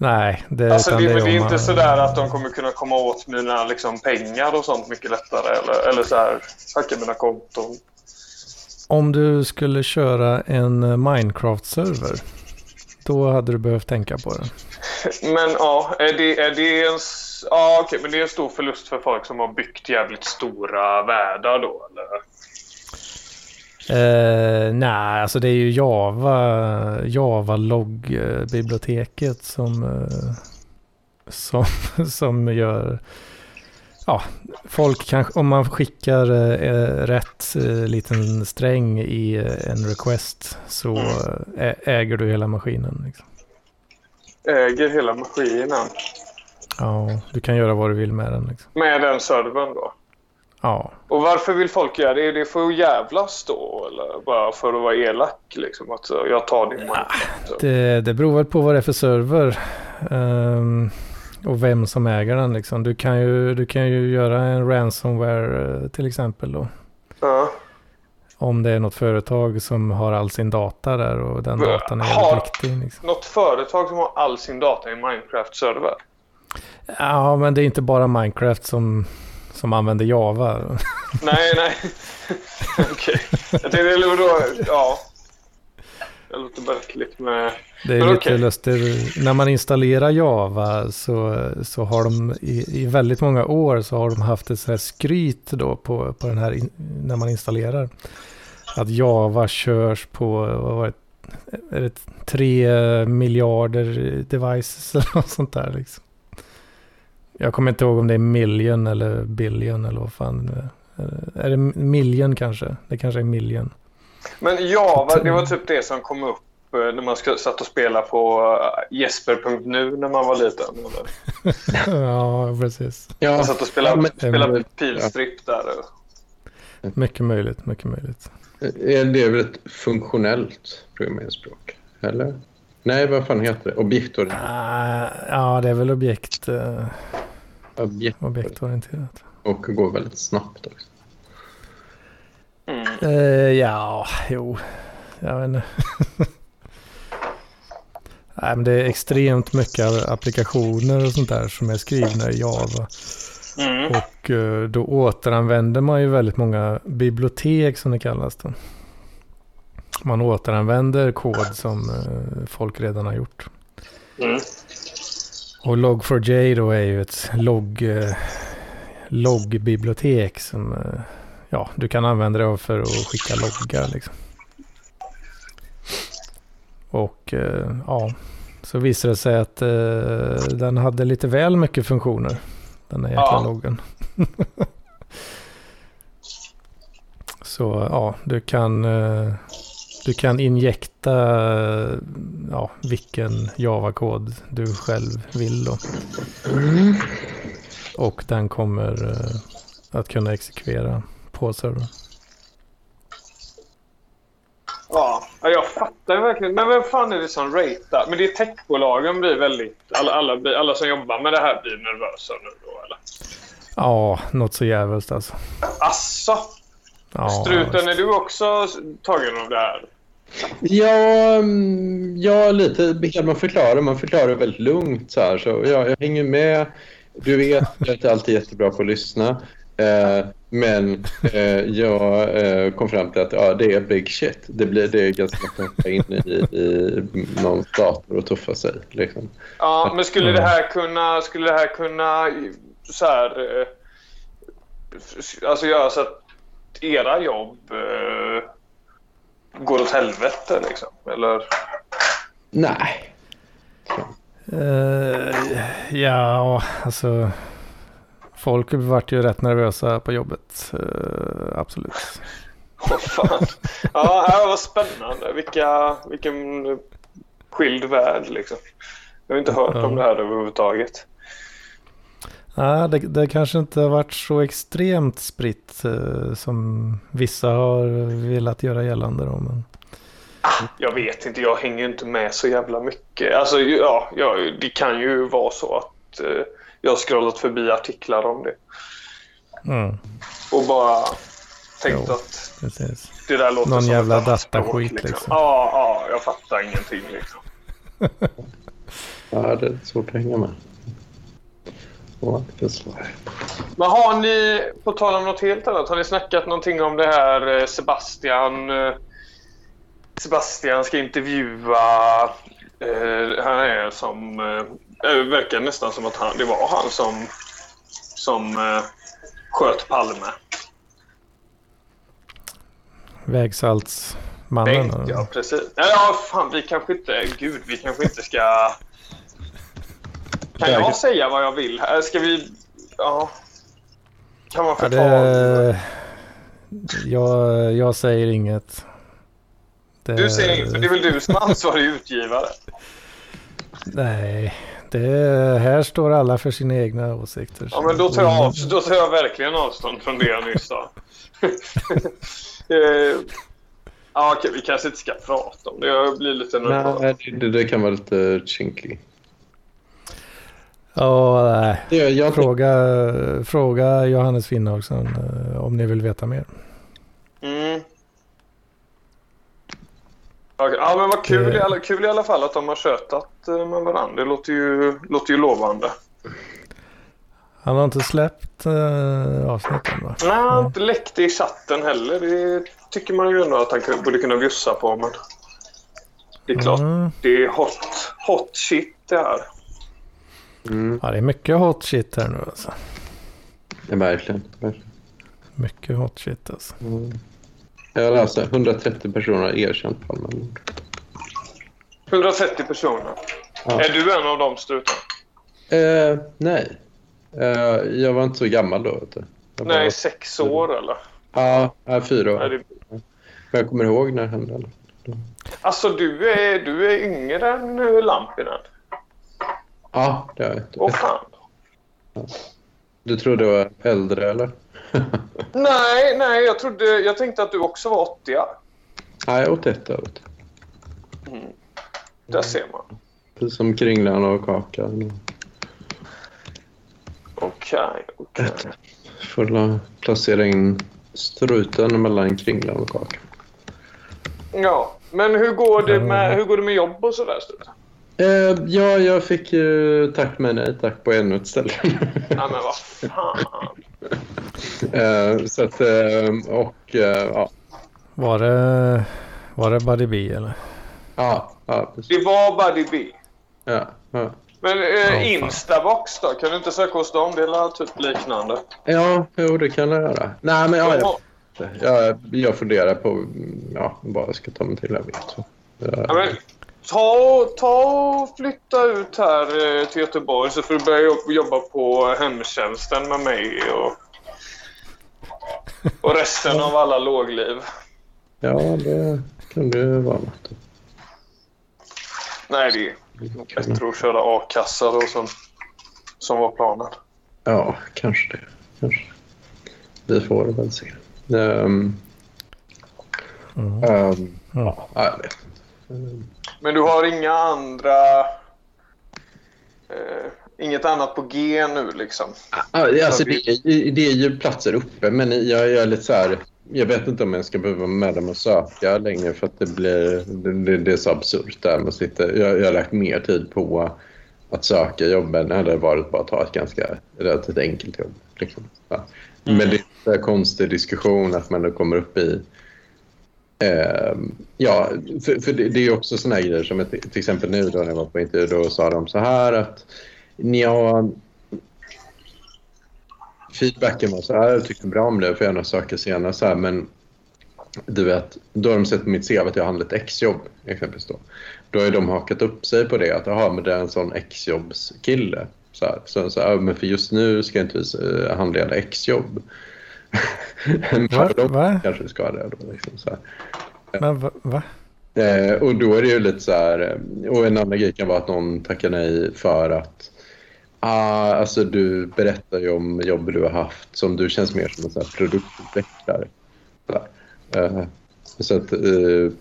Nej, det, Alltså, det, det är om inte man- sådär att de kommer kunna komma åt mina liksom, pengar och sånt mycket lättare. Eller, eller så här, hacka mina konton. Om du skulle köra en eh, Minecraft-server. Då hade du behövt tänka på det. (laughs) Men ja, är det, är det en... Ja, okej, men det är en stor förlust för folk som har byggt jävligt stora världar då, eller? Eh, nej, alltså det är ju Java, Java-logg-biblioteket som, eh, som, (laughs) som gör... Ja, folk kanske, om man skickar eh, rätt liten sträng i en request så eh, äger du hela maskinen. Liksom. Äger hela maskinen. Ja, du kan göra vad du vill med den. Liksom. Med den servern då. Ja, Och varför vill folk göra det? Är det för att jävlas då? Eller bara för att vara elak? Liksom? Att jag tar din Minecraft. det, det beror väl på vad det är för server. ehm, och vem som äger den. Liksom. Du, kan ju, du kan ju göra en ransomware eh, till exempel. Då. Ja. Om det är något företag som har all sin data där och den datan är Har- viktig. Liksom. Något företag som har all sin data i Minecraft-server. Ja, men det är inte bara Minecraft som, som använder Java. nej, nej. (laughs) Okej. Jag tänkte, eller då, ja. Det låter märkligt med... Det är Men lite okej. lustigt. När man installerar Java så, så har de i, i väldigt många år så har de haft ett så här skryt då på, på den här in, när man installerar. Att Java körs på vad var det, är det tre miljarder devices eller något sånt där. Liksom. Jag kommer inte ihåg om det är million eller billion eller vad fan. är. Är det million kanske? Det kanske är million. Men Java, det var typ det som kom upp eh, när man ska, satt och spela på eh, Jesper.nu när man var liten. (laughs) Ja, precis. Ja, Man satt och spelade, ja, men- spelade pilstrip där. Mycket möjligt, mycket möjligt. är det väl ett funktionellt programmeringsspråk? Eller? Nej, vad fan heter det? Objektorienterat. Ah, ja, det är väl objekt, eh, Objekt objektorienterat. och går väldigt snabbt också. Mm. Eh, ja, jo. Jag vet inte. (laughs) Nej, men det är extremt mycket applikationer och sånt där som är skrivna i Java. Mm. Och eh, då återanvänder man ju väldigt många bibliotek som det kallas då. Man återanvänder kod som eh, folk redan har gjort. Mm. Och Log4j då är ju ett logg, eh, loggbibliotek som eh, ja, du kan använda det för att skicka loggar liksom. Och eh, ja, så visade det sig att eh, den hade lite väl mycket funktioner. Den här jäkla Ja. loggen. (laughs) så ja, du kan, eh, du kan injekta ja, vilken Java-kod du själv vill då. Och den kommer eh, att kunna exekvera på servern. Ja, ja, jag fattar verkligen. Men vem fan är det som ratear? Men det är techbolagen blir väldigt... Alla, alla, alla som jobbar med det här blir nervösa nu då, eller? Ja, något så jävligt alltså. Asså? Ja, Struten, är du också tagen av det här? Ja, mm, ja lite man förklara. Man förklarar väldigt lugnt. Så här, så ja, jag hänger med. Du vet, jag är alltid jättebra på att lyssna. Eh, men eh, jag eh, kom fram till att ja, det är big shit. Det, blir, det är ganska lätt att hoppa in i, i någon dator och tuffa sig. Liksom. Ja, men skulle det här kunna... Skulle det här kunna så här... eh, Alltså göra så att era jobb eh, går åt helvete liksom? Eller? Nej. Eh, ja, alltså. Folk vart ju rätt nervösa på jobbet. Eh, absolut. Åh fan. Ja, det var spännande. Vilka, vilken skild värld liksom. Jag har inte hört om det här överhuvudtaget. Ja, det, det kanske inte har varit så extremt spritt eh, som vissa har velat göra gällande. Då, men... Jag vet inte, jag hänger inte med så jävla mycket. Alltså, ja, ja det kan ju vara så att eh, jag har scrollat förbi artiklar om det. Mm, Och bara tänkt Jo. att precis. det där låter Någon som jävla dataskit, liksom. Ja, ja, jag fattar ingenting liksom. (laughs) Ja, det är svårt att hänga med. Ja, det är så. Men har ni, på tal om något helt annat, har ni snackat någonting om det här eh, Sebastian? eh, Sebastian ska intervjua... Eh, han är som... Eh, det verkar nästan som att han, det var han som, som eh, sköt Palme. Vägsaltsmannen. Ja precis. Ja, fan vi kanske inte... Gud, vi kanske inte ska... Kan jag säga vad jag vill? här? Ska vi... Ja. Kan man Ja, få ta... det, jag, jag säger inget. Det, Du säger inget, för det är väl du som är ansvarig utgivare? Nej, det, här står alla för sina egna åsikter. Ja, men då tar jag, av, då tar jag verkligen avstånd från det jag nyss sa. (laughs) Eh, ja, okej, vi kanske inte ska prata om det. Jag blir lite nervös. Nej, det, det kan vara lite kinky. Ja, nej. Det, jag Fråga, fråga Johannes Finnhaugsson eh, om ni vill veta mer. Mm. Ja, men vad kul, Det- i alla, kul i alla fall att de har tjötat eh, med varandra. Det låter ju, låter ju lovande. Han har inte släppt uh, avsnitten va? Nej, han har inte läckt i chatten heller. Det tycker man ju ändå att han borde kunna bjussa på. Men det är klart, Mm. det är hot, hot shit det här. Mm, Ja, det är mycket hot shit här nu alltså. ja, verkligen. verkligen. Mycket hot shit alltså. Mm. Jag läste 130 personer har erkänt Palmemord. 130 personer. Ja. Är du en av dem, Struten? Eh, nej. Eh, jag var inte så gammal då. Vet du. Jag var- Nej, sex år eller? Ja, ja, fyra år. Nej, det... Men jag kommer ihåg när det hände. Alltså, du är, du är yngre än eh, Lampinen. Ja, det är jag. Åh fan. Du trodde jag var äldre eller? (laughs) Nej, nej, jag, trodde, jag tänkte att du också var 80 Nej, 81 år. vet du. mm. Där ser man. Precis som Kringlan och Kakan. Okej, okej. Får la- placera in struten mellan Kringlan och Kakan. Ja, men hur går det med, hur går det med jobb och sådär, Struten? Eh, ja, jag fick ju tack men nej tack på ännu ett ställe. Ja, men vad fan. eh, så att, eh, och eh, ja. Var det, var det Buddy B eller? Ja, ja, precis. Det var Buddy B. Ja, ja. Men eh, fan. Instabox då? Kan du inte söka hos dem? Det är typ liknande. ja, jo det kan jag göra. Nej, men ja, jag, jag, jag funderar på ja, vad jag ska ta mig till. Jag vet. Så, Ja, men, ta, ta och flytta ut här eh, till Göteborg så får du börja jobb- jobba på hemtjänsten med mig och, och resten av alla lågliv. ja, det kan det vara något. Nej, det är bättre att köra a-kassa då som, som var planen. Ja, kanske det. Kanske. Vi får väl se. Um, Mm. um, Ja. ja, jag vet Men du har inga andra... Eh, inget annat på G nu liksom? Ja, alltså det, är- det är ju platser uppe, men jag, jag är lite så här... Jag vet inte om jag ska behöva vara med dem och söka längre för att det blir... Det, det, är så absurt där att sitta... Jag, jag har lagt mer tid på att söka jobb än det hade varit bara att ta ett ganska relativt enkelt jobb. Liksom. Ja. Men det är en konstig diskussion att man då kommer upp i... Eh, ja, för, för det, det är ju också såna här grejer som ett, till exempel nu då när jag var på intervju då sa de så här att ja, feedbacken var så här, jag tyckte bra om det, för gärna söka senare så här, men du vet, då har de sett på mitt CV att jag har handlat exjobb exempelvis då. Då har de hakat upp sig på det, att jaha, men det är en sån exjobbskille. Så, här. så, så här, men för just nu ska jag inte eh, handleda exjobb. (laughs) men Va? kanske ska det då. Liksom, så här. Men va? va? Eh, och då är det ju lite så här, eh, och en annan grej kan vara att någon tackar nej för att ah, alltså du berättar ju om jobb du har haft som du känns mer som en sån här produktutvecklare. Så, eh, så att, eh,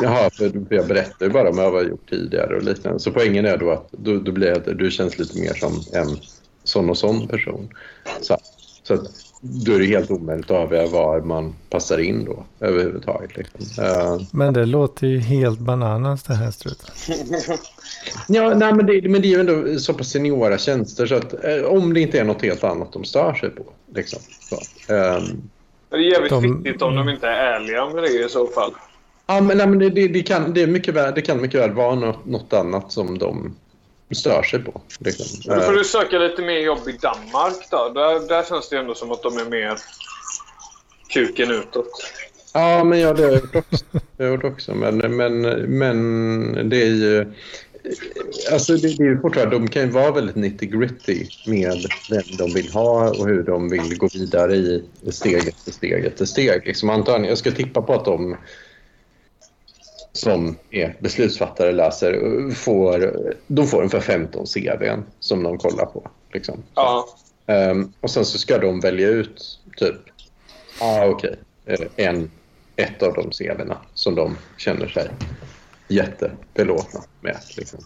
jaha, för jag berättar ju bara om vad jag har gjort tidigare och liknande. Så poängen är då att då, då blir du känns lite mer som en sån och sån person. Så, så att då är det helt omöjligt att avgöra var man passar in då överhuvudtaget. Liksom. Uh, men det låter ju helt bananas det här struten. (laughs) ja, nej, men, det, men det är ju ändå så pass seniora tjänster så att eh, om det inte är något helt annat de stör sig på. Liksom, så, um, det är jävligt de... viktigt om de inte är ärliga med det i så fall. Ja, men, nej, men det, det, det, kan, det, är mycket väl, det kan mycket väl vara något, något annat som de stör sig på. Liksom. Då får du söka lite mer jobb i Danmark då. Där, där känns det ändå som att de är mer kuken utåt. Ja, men ja, det har jag gjort också. Jag gjort också. Men, men, men det är ju... Alltså det, det är ju fortfarande, de kan ju vara väldigt nitty gritty med vem de vill ha och hur de vill gå vidare i steg efter steg efter steg. Liksom antagligen, jag ska tippa på att de som är beslutsfattare läser får, de får ungefär 15 CVn som de kollar på. Liksom. Ja. Um, och sen så ska de välja ut typ, ah, okej, okay, eh, en, ett av de CVna som de känner sig jättebelåtna med. Liksom.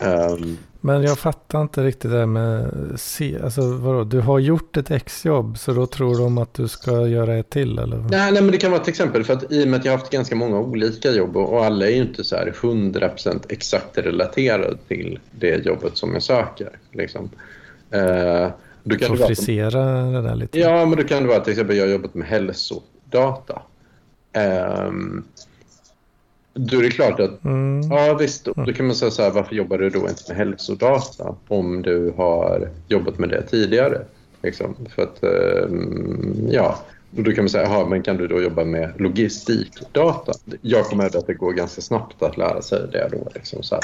Um, men jag fattar inte riktigt det här med C. Alltså vadå, du har gjort ett exjobb så då tror de att du ska göra ett till eller? Nej, nej men det kan vara ett exempel för att i och med att jag har haft ganska många olika jobb och, och alla är ju inte så här 100% exakt relaterade till det jobbet som jag söker. Liksom. Uh, du kan Får frisera det där lite. Ja, men då kan det vara till exempel jag har jobbat med hälsodata. Um, då är det klart att, mm. ja visst, då, då kan man säga så här, varför jobbar du då inte med hälsodata om du har jobbat med det tidigare? Liksom, för att, ehm, ja, då kan man säga, aha, men kan du då jobba med logistikdata? Jag kommer att det går ganska snabbt att lära sig det då. Liksom, så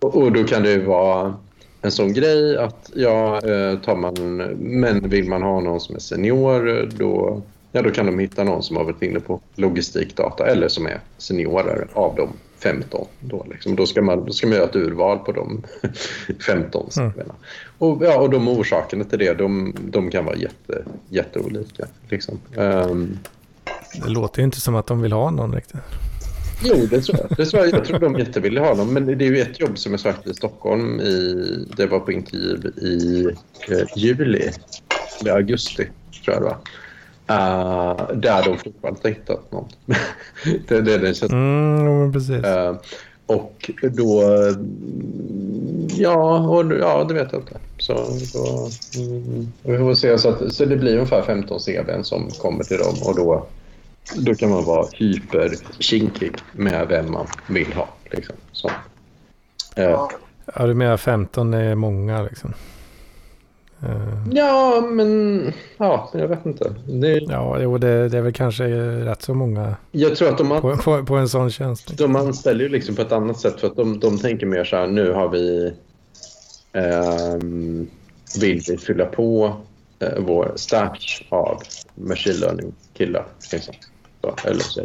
och, och, då kan det vara en sån grej att, ja, eh, tar man, men vill man ha någon som är senior, då ja, då kan de hitta någon som har varit inne på logistikdata eller som är seniorer av de 15. Då, liksom. då, ska, man, då ska man göra ett urval på de (laughs) 15 mm. och, ja, och de orsakerna till det de, de kan vara jätte, jätteolika. Liksom. Um, det låter ju inte som att de vill ha någon riktigt. Jo, det tror jag. Det tror jag. jag tror de jättevill ha någon. Men det är ju ett jobb som jag sökte i Stockholm. I, det var på intervju i eh, juli, eller augusti tror jag det var. Uh, där de fortfarande inte hittat något. (laughs) det, det, det känns. Mm, precis. Uh, och då... Ja, och, ja, det vet jag inte. Så, då, mm, vi får se. Så, att, så det blir ungefär 15 CVn som kommer till dem och då, då kan man vara hyperkinkig med vem man vill ha. Liksom. Så. Uh, ja, du menar 15 är många liksom? Uh, ja, men ja, jag vet inte. Det, ja, jo, det, det är väl kanske rätt så många jag tror att de på, på, på en sån tjänst. De anställer ju liksom på ett annat sätt för att de, de tänker mer så här, nu har vi um, vill vi fylla på uh, vår stack av machine learning-killar. Liksom. Så, eller så.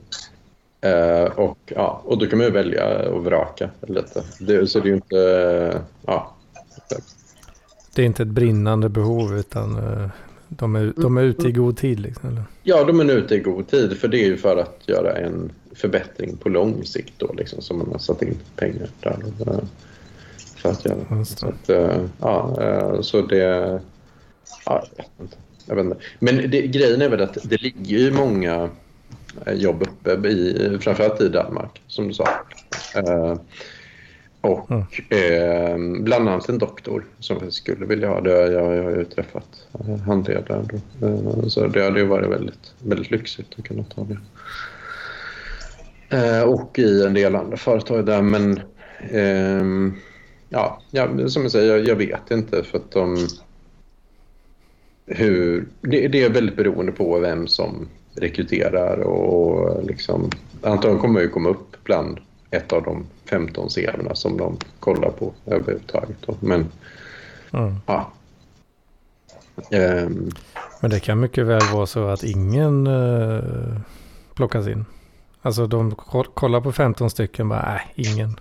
Uh, och, ja, och då kan man ju välja och vraka lite. Det, så det är ju inte... Ja, det är inte ett brinnande behov utan uh, de, är, de är ute i god tid? Liksom, eller? Ja, de är ute i god tid för det är ju för att göra en förbättring på lång sikt då, liksom, som man har satt in pengar där. Uh, för att göra. Så att, uh, ja, så det... Ja, jag vet inte. Jag vet inte. Men det, grejen är väl att det ligger ju många jobb uppe, i, framförallt i Danmark, som du sa. Och mm. eh, bland annat en doktor som jag skulle vilja ha det. Jag, jag har ju träffat eh, handledaren. Då. Eh, så det hade ju varit väldigt, väldigt lyxigt att kunna ta det. Eh, och i en del andra företag där. Men ehm, ja, ja, som jag säger, jag, jag, vet inte för att de... Hur, det, det, är väldigt beroende på vem som rekryterar och liksom... Antagligen kommer ju komma upp bland ett av de 15 serierna som de kollar på överhuvudtaget. Men mm. ja. Um, Men det kan mycket väl vara så att ingen uh, plockas in. Alltså de kollar på 15 stycken bara, nej, ingen.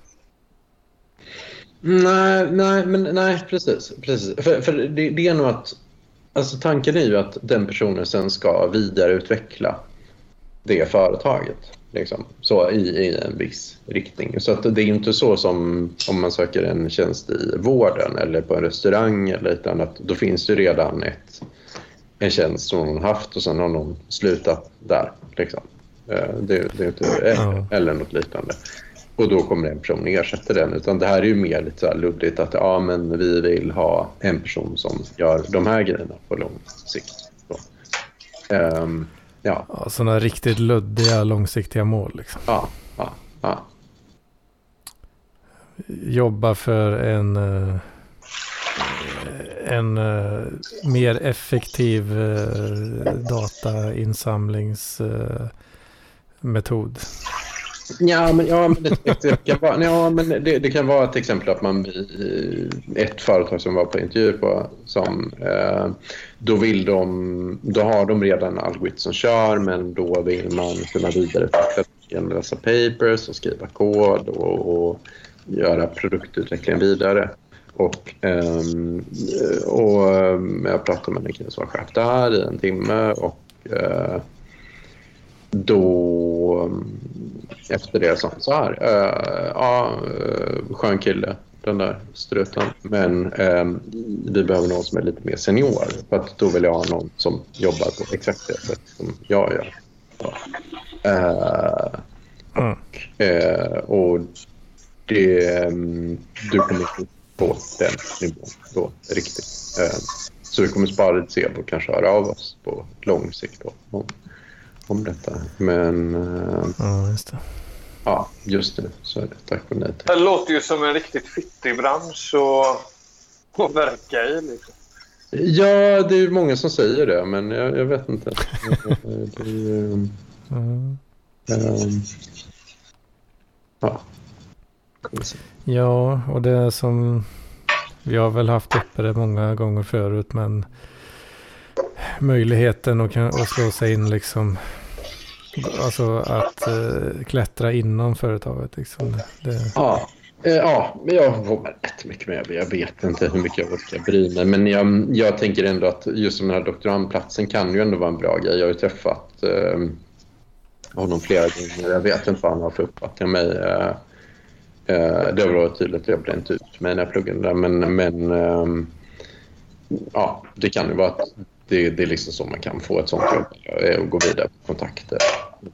Nej, nej, men nej, precis. precis. För, för det, det är nog att, alltså tanken är ju att den personen sen ska vidareutveckla det företaget. Liksom, så i, i, en viss riktning. Så att det är inte så som om man söker en tjänst i vården eller på en restaurang eller ett annat. Då finns det redan ett, en tjänst som någon haft och sen har någon slutat där. Liksom. Eh, det, det är inte. Eller något liknande. Och då kommer en person ersätta den. Utan det här är ju mer lite så här luddigt att ja, men vi vill ha en person som gör de här grejerna på lång sikt. Så. Ja, Ja, sådana riktigt luddiga långsiktiga mål. Liksom. ja, ja, ja. Jobba för en, eh, en eh, mer effektiv eh, datainsamlingsmetod. Ja, men, ja, men, det, det, kan vara, ja, men det, det kan vara ett exempel att man ett företag som var på intervju på som eh, då vill de, då har de redan algoritm som kör men då vill man kunna vidareutveckla genom att läsa papers och skriva kod och, och göra produktutvecklingen vidare. Och, ehm, och ehm, jag pratade med en kille som var chef där i en timme och eh, då ehm, efter det sa han så här. Uh, ja, uh, skön kille, den där struten. Men uh, vi behöver någon som är lite mer senior. För att då vill jag ha någon som jobbar på exakt det sätt som jag gör. Ja. Uh, Mm. uh, och det, um, du kommer inte på den nivån då riktigt. Uh, så vi kommer spara lite seb och kanske höra av oss på lång sikt då, om, om detta. Men uh, Ja, just det. Ja, just det. Så är det. Tack och nej tack. Det låter ju som en riktigt fittig bransch att, att verka i. Liksom. Ja, det är många som säger det, men jag, jag vet inte. det Mm. ehm, ja. Ja, och det är som vi har väl haft uppe det många gånger förut, men möjligheten att, att slå sig in liksom, alltså att eh, klättra inom företaget liksom. Det, Ja, eh, ja, men jag vågar rätt mycket mer. Jag vet inte hur mycket jag orkar bry mig. Men jag, jag tänker ändå att just den här doktorandplatsen kan ju ändå vara en bra grej. Jag har ju träffat eh, honom flera gånger. Jag vet inte vad han har för uppfattning om mig. Eh, eh det har varit tydligt att jag blev inte ut med när jag pluggade där. Men, men ehm, ja, det kan ju vara att det, det är liksom så man kan få ett sånt jobb. eh, Och gå vidare på kontakter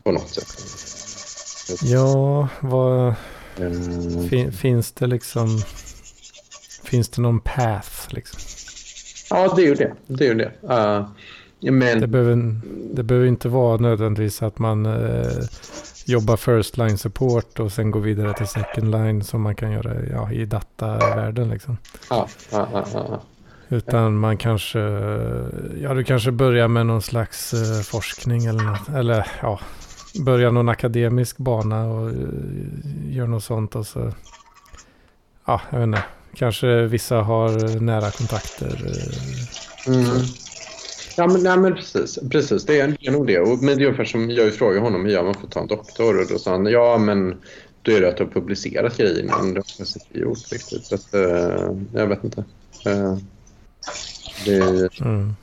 på något sätt. ja, vad, Eh, fin, finns det liksom, finns det någon path liksom? Ja, det är ju det. Det är ju det. Uh, men Det behöver, det behöver inte vara nödvändigtvis att man eh, jobbar first line support och sen går vidare till second line som man kan göra ja, i datavärlden liksom. ja, ja, ja, ja. Utan man kanske, ja du kanske börjar med någon slags eh, forskning eller något. Eller ja, börjar någon akademisk bana och eh, gör något sånt och så, ja jag vet inte. Kanske vissa har nära kontakter. eh, Mm. Ja, men, nej, men precis. precis. Det, är, nog det. Och, men det är ungefär som jag frågade honom hur gör man för att ta en doktor och då sa han ja men då är det att du har publicerat grejer men det har inte gjort riktigt. Så att, eh, jag vet inte. Eh, det, Mm.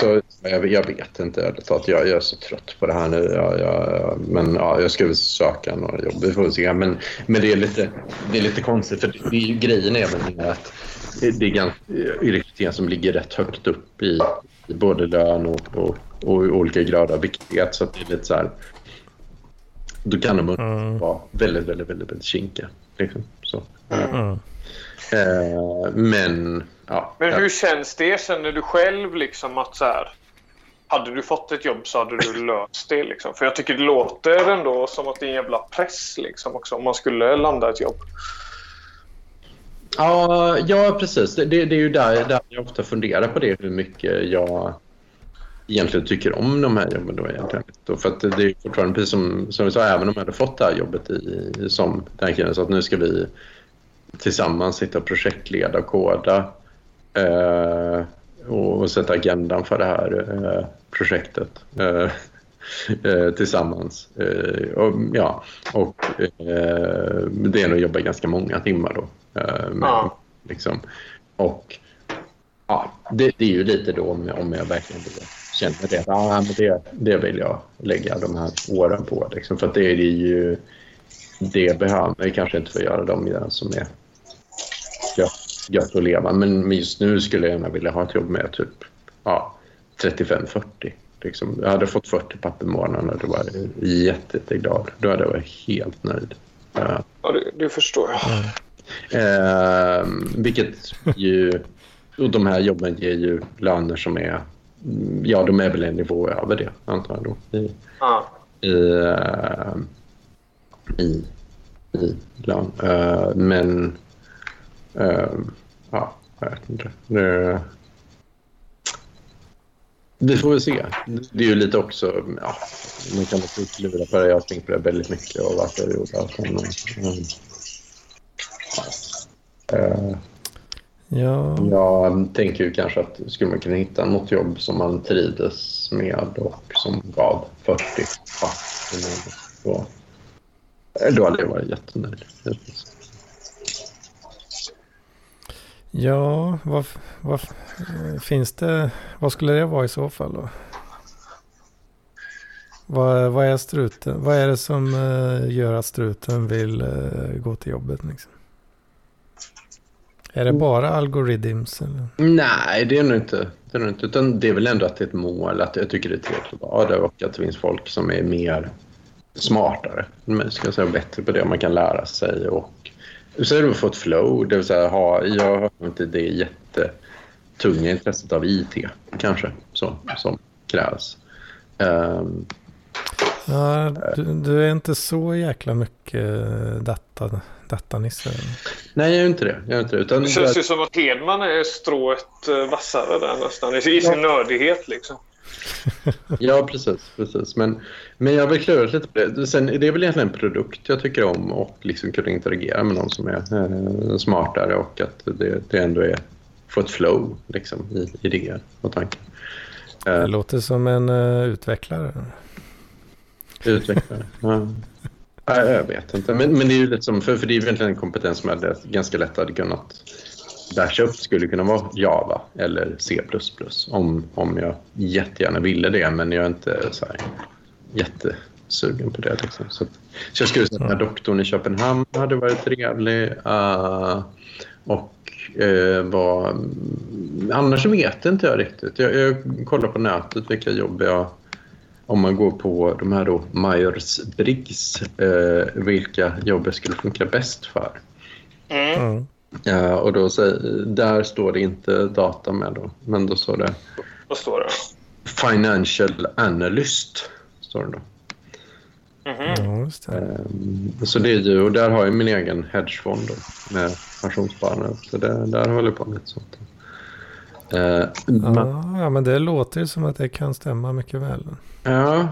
så, jag, jag vet inte ärligt talat. Jag, jag är så trött på det här nu. Jag, jag, men ja, jag ska väl söka några jobb. Vi får se. Men, men det, är lite, det är lite konstigt för det ju, grejen är väl att det det är ganska, rekrytering som ligger rätt högt upp i, i både lön och, och, och olika grader av viktighet. Så att det är lite så här, då kan de Mm. vara väldigt, väldigt, väldigt, väldigt kinkiga. Liksom. Så. Mm. Eh, men ja. Men hur känns det? Känner du själv liksom att så här... Hade du fått ett jobb så hade du (laughs) löst det. Liksom. För jag tycker det låter ändå som att det är en jävla press liksom, också, om man skulle landa ett jobb. Ja, ja precis. Det, det, det är ju där, där jag ofta funderar på det, hur mycket jag egentligen tycker om de här jobben. Då egentligen. För att det är fortfarande, precis som, som vi sa, även om jag hade fått det här jobbet i, som den killen sa att nu ska vi tillsammans sitta och projektleda och koda eh, och, och sätta agendan för det här eh, projektet eh, (laughs) eh, tillsammans. Eh, och, ja, och det är nog att jobba ganska många timmar då. Med, Ja. liksom. Och ja, det, det är ju lite då om jag, om jag verkligen känner det. Ja, men det, det vill jag lägga de här åren på. Liksom, för att det är ju det behöver jag kanske inte få göra de grejer som är gött, gött att leva. Men just nu skulle jag gärna vilja ha ett jobb med typ ja, 35-40. Liksom, jag hade fått 40 papper i månaden och då var jag jätte, jätteglad. Då hade jag varit helt nöjd. Uh, ja, det, det förstår jag. uh, vilket ju... Och de här jobben ger ju löner som är... Ja, de är väl en nivå över det, antar jag. Då, i, ah. i, uh, i, i lön. men... ja, jag vet inte. Det, vi får väl se. Det är ju lite också... Ja, man kan också klura på det. Jag har tänkt på det väldigt mycket och varför jag gjorde det. Men, mm, ja. ja. Jag tänker ju kanske att skulle man kunna hitta något jobb som man trivdes med och som gav 40 då, då hade jag varit jättenöjd. Ja, vad, vad finns det? Vad skulle det vara i så fall då? Vad, vad är struten? Vad är det som uh, gör att struten vill uh, gå till jobbet? Liksom? Är det bara algoritms? Eller? Nej, det är nog inte. Det är, nog inte utan det är väl ändå att det är ett mål. Att jag tycker det är trevligt att vara där och att det finns folk som är mer smartare. Ska jag säga, bättre på det man kan lära sig och så har du fått flow, det vill säga ha, jag har inte det jättetunga intresset av IT kanske så, som krävs. Um, ja, du, du, är inte så jäkla mycket data, datanisse? Nej, jag är inte det. Jag är inte det, utan det känns ju som att Hedman är strået eh, vassare där nästan, i sin ja. nördighet liksom. (laughs) ja, precis. precis. Men, men jag har väl klurat lite på det. Sen, det är väl egentligen en produkt jag tycker om och liksom kunna interagera med någon som är eh, smartare och att det, det ändå är få ett flow liksom, i idéer och tankar. Eh, det låter som en uh, utvecklare. Utvecklare, (laughs) ja. Jag vet inte, men, men det är ju liksom, för, för det är egentligen en kompetens som jag ganska lätt hade kunnat Backup skulle kunna vara Java eller C++ om, om jag jättegärna ville det, men jag är inte så här jättesugen på det. Liksom. Så, så jag skulle säga att här doktorn i Köpenhamn hade varit trevlig. Uh, och uh, var... Annars vet inte jag riktigt. Jag, jag kollar på nätet vilka jobb jag... Om man går på de här då Myers-Briggs, uh, vilka jobb jag skulle funka bäst för. Mm. Ja, och då, där står det inte data med då, men då står det... Vad står det? Financial Analyst, står det då. Mm -hmm. ja, det. Så det är ju, och där har jag min egen hedgefond då, med pensionssparande. Så det, där håller jag på med lite sånt. Uh, ja, ja, men det låter ju som att det kan stämma mycket väl. Ja.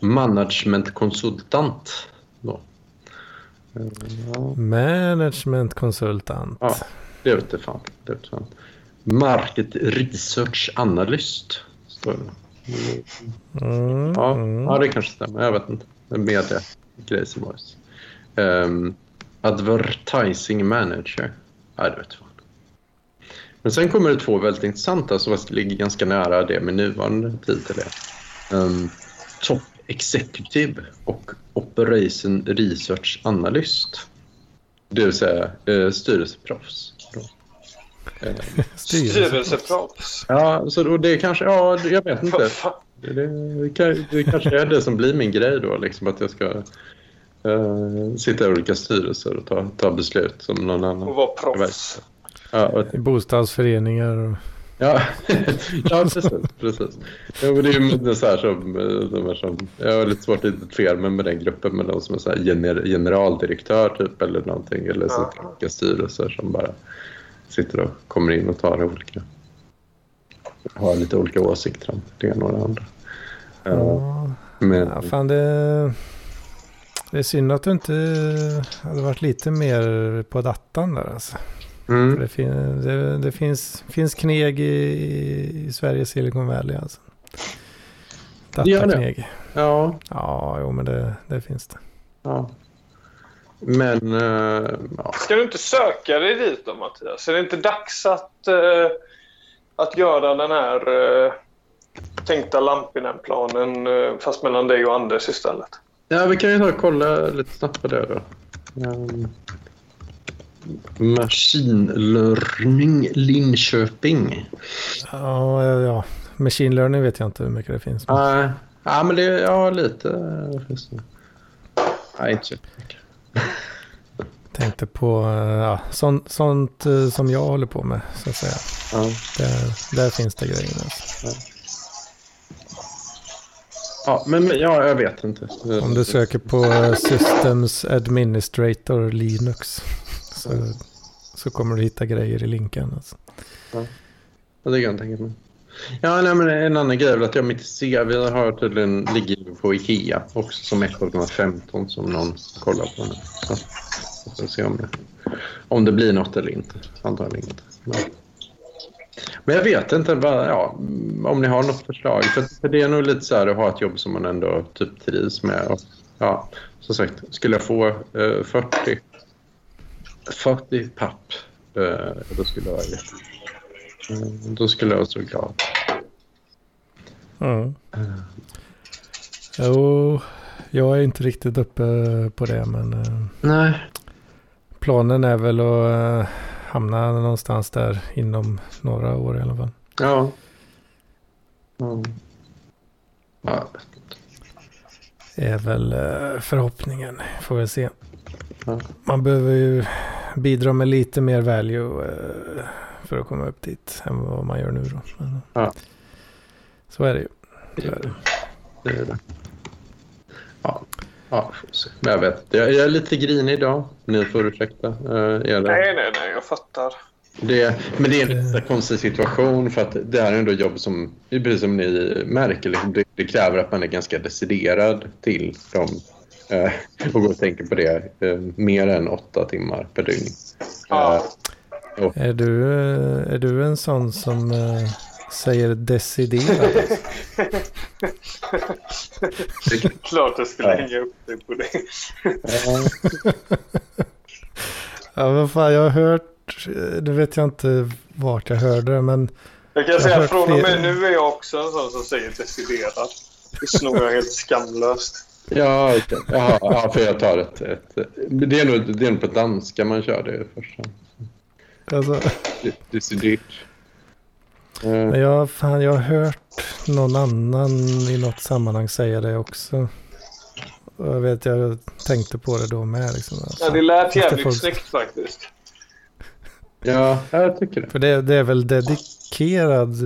Managementkonsultant då. Ja. Managementkonsultant. Ja, det vet fan. Det vet fan. Market Research Analyst. Står det. Mm, ja, mm. ja, det kanske stämmer. Jag vet inte. Media grejs um, Advertising Manager. Ja, det vet fan. Men sen kommer det två väldigt intressanta som ligger ganska nära det med nuvarande titel. Um, top Executive och Operation Research Analyst. Det vill säga eh, styrelseproffs. Eh, (laughs) styrelseproffs? Ja, så då det kanske, ja, jag vet inte. Det, det, det, kanske är det som blir min grej då, liksom att jag ska uh, sitta i olika styrelser och ta, ta beslut som någon annan. Och vara proffs. Ja, och, Bostadsföreningar och... Ja, (laughs) ja precis. precis. Ja, men det är ju så här som, de här som... Jag har lite svårt att identifiera mig med den gruppen, med de som är så gener, generaldirektör typ eller någonting. Eller så olika styrelser som bara sitter och kommer in och tar olika... Har lite olika åsikter om det ena och det andra. Ja, men... ja fan det... Det är synd att du inte hade varit lite mer på datan där alltså. Mm. Det, fin det, det, finns, finns kneg i, i Sveriges Silicon Valley alltså. Datakneg. Ja. Ja, jo men det, det finns det. Ja. Men... Uh, ja. Ska du inte söka dig dit då Mattias? Är det inte dags att, uh, att göra den här uh, tänkta Lampinen-planen uh, fast mellan dig och Anders istället? Ja, vi kan ju ta och kolla lite snabbt på det då. Um, Machine Learning Linköping. Ja, ja, machine learning vet jag inte hur mycket det finns. Nej, ja, men det ja, lite. Nej, inte så mycket. (laughs) Tänkte på eh, ja, sånt, sånt eh, som jag håller på med, så att säga. Ja. Där, där finns det grejer. Alltså. Ja, men men- ja, jag vet inte. Om du söker på eh, Systems Administrator Linux så, så kommer du hitta grejer i linken. Alltså. Ja, det kan jag tänka mig. Ja, nej, men en annan grej är att jag mitt CV har tydligen ligger på Ikea också som ett av de här 15 som någon kollar på nu. Så vi får se om det, om det blir något eller inte. Antagligen inte. Men, men jag vet inte vad, ja, om ni har något förslag. För, för det är nog lite så här att ha ett jobb som man ändå typ trivs med. Och, ja, som sagt, skulle jag få eh, 40, 40 papp eh, då skulle jag jätte Eh, Då skulle jag så glad. Mm. Jo, jag är inte riktigt uppe på det men eh, Nej. planen är väl att eh, hamna någonstans där inom några år i alla fall. Ja. Ja. ja. är väl eh, förhoppningen. Får väl se. Man behöver ju bidra med lite mer value eh, för att komma upp dit än vad man gör nu då. Men, Ja. Så är det ju. Så är det. Det är det. Ja. Ja. Men jag vet jag, jag är lite grinig idag. Ni får ursäkta. Det, Nej, nej, nej, jag fattar. det, men det är en lite konstig situation för att det här är ändå jobb som, precis som ni märker, liksom, det, det kräver att man är ganska deciderad till dem. Uh, och går och tänker på det eh, mer än åtta timmar per dygn. Ja. Är, du, eh, är du en sån som eh, säger deciderad? (laughs) Klart jag skulle Ja. hänga upp dig på det. Eh, (laughs) ja, vad fan, jag har hört, eh, nu vet jag inte vart jag hörde det, men Jag kan Jag säga från och med nu är jag också en sån som säger deciderat. Det snor jag helt skamlöst. Ja, okej. Jaha, ja, för jag tar ett... ett det, är nog, det är nog på danska man kör det först. alltså, Det, det är så dyrt. Eh, men jag, fan, jag har hört någon annan i något sammanhang säga det också. Och jag vet, jag tänkte på det då med. Liksom, alltså. Ja, det lät jävligt folk- snyggt faktiskt. ja, jag tycker det. För det, det är väl dedikerad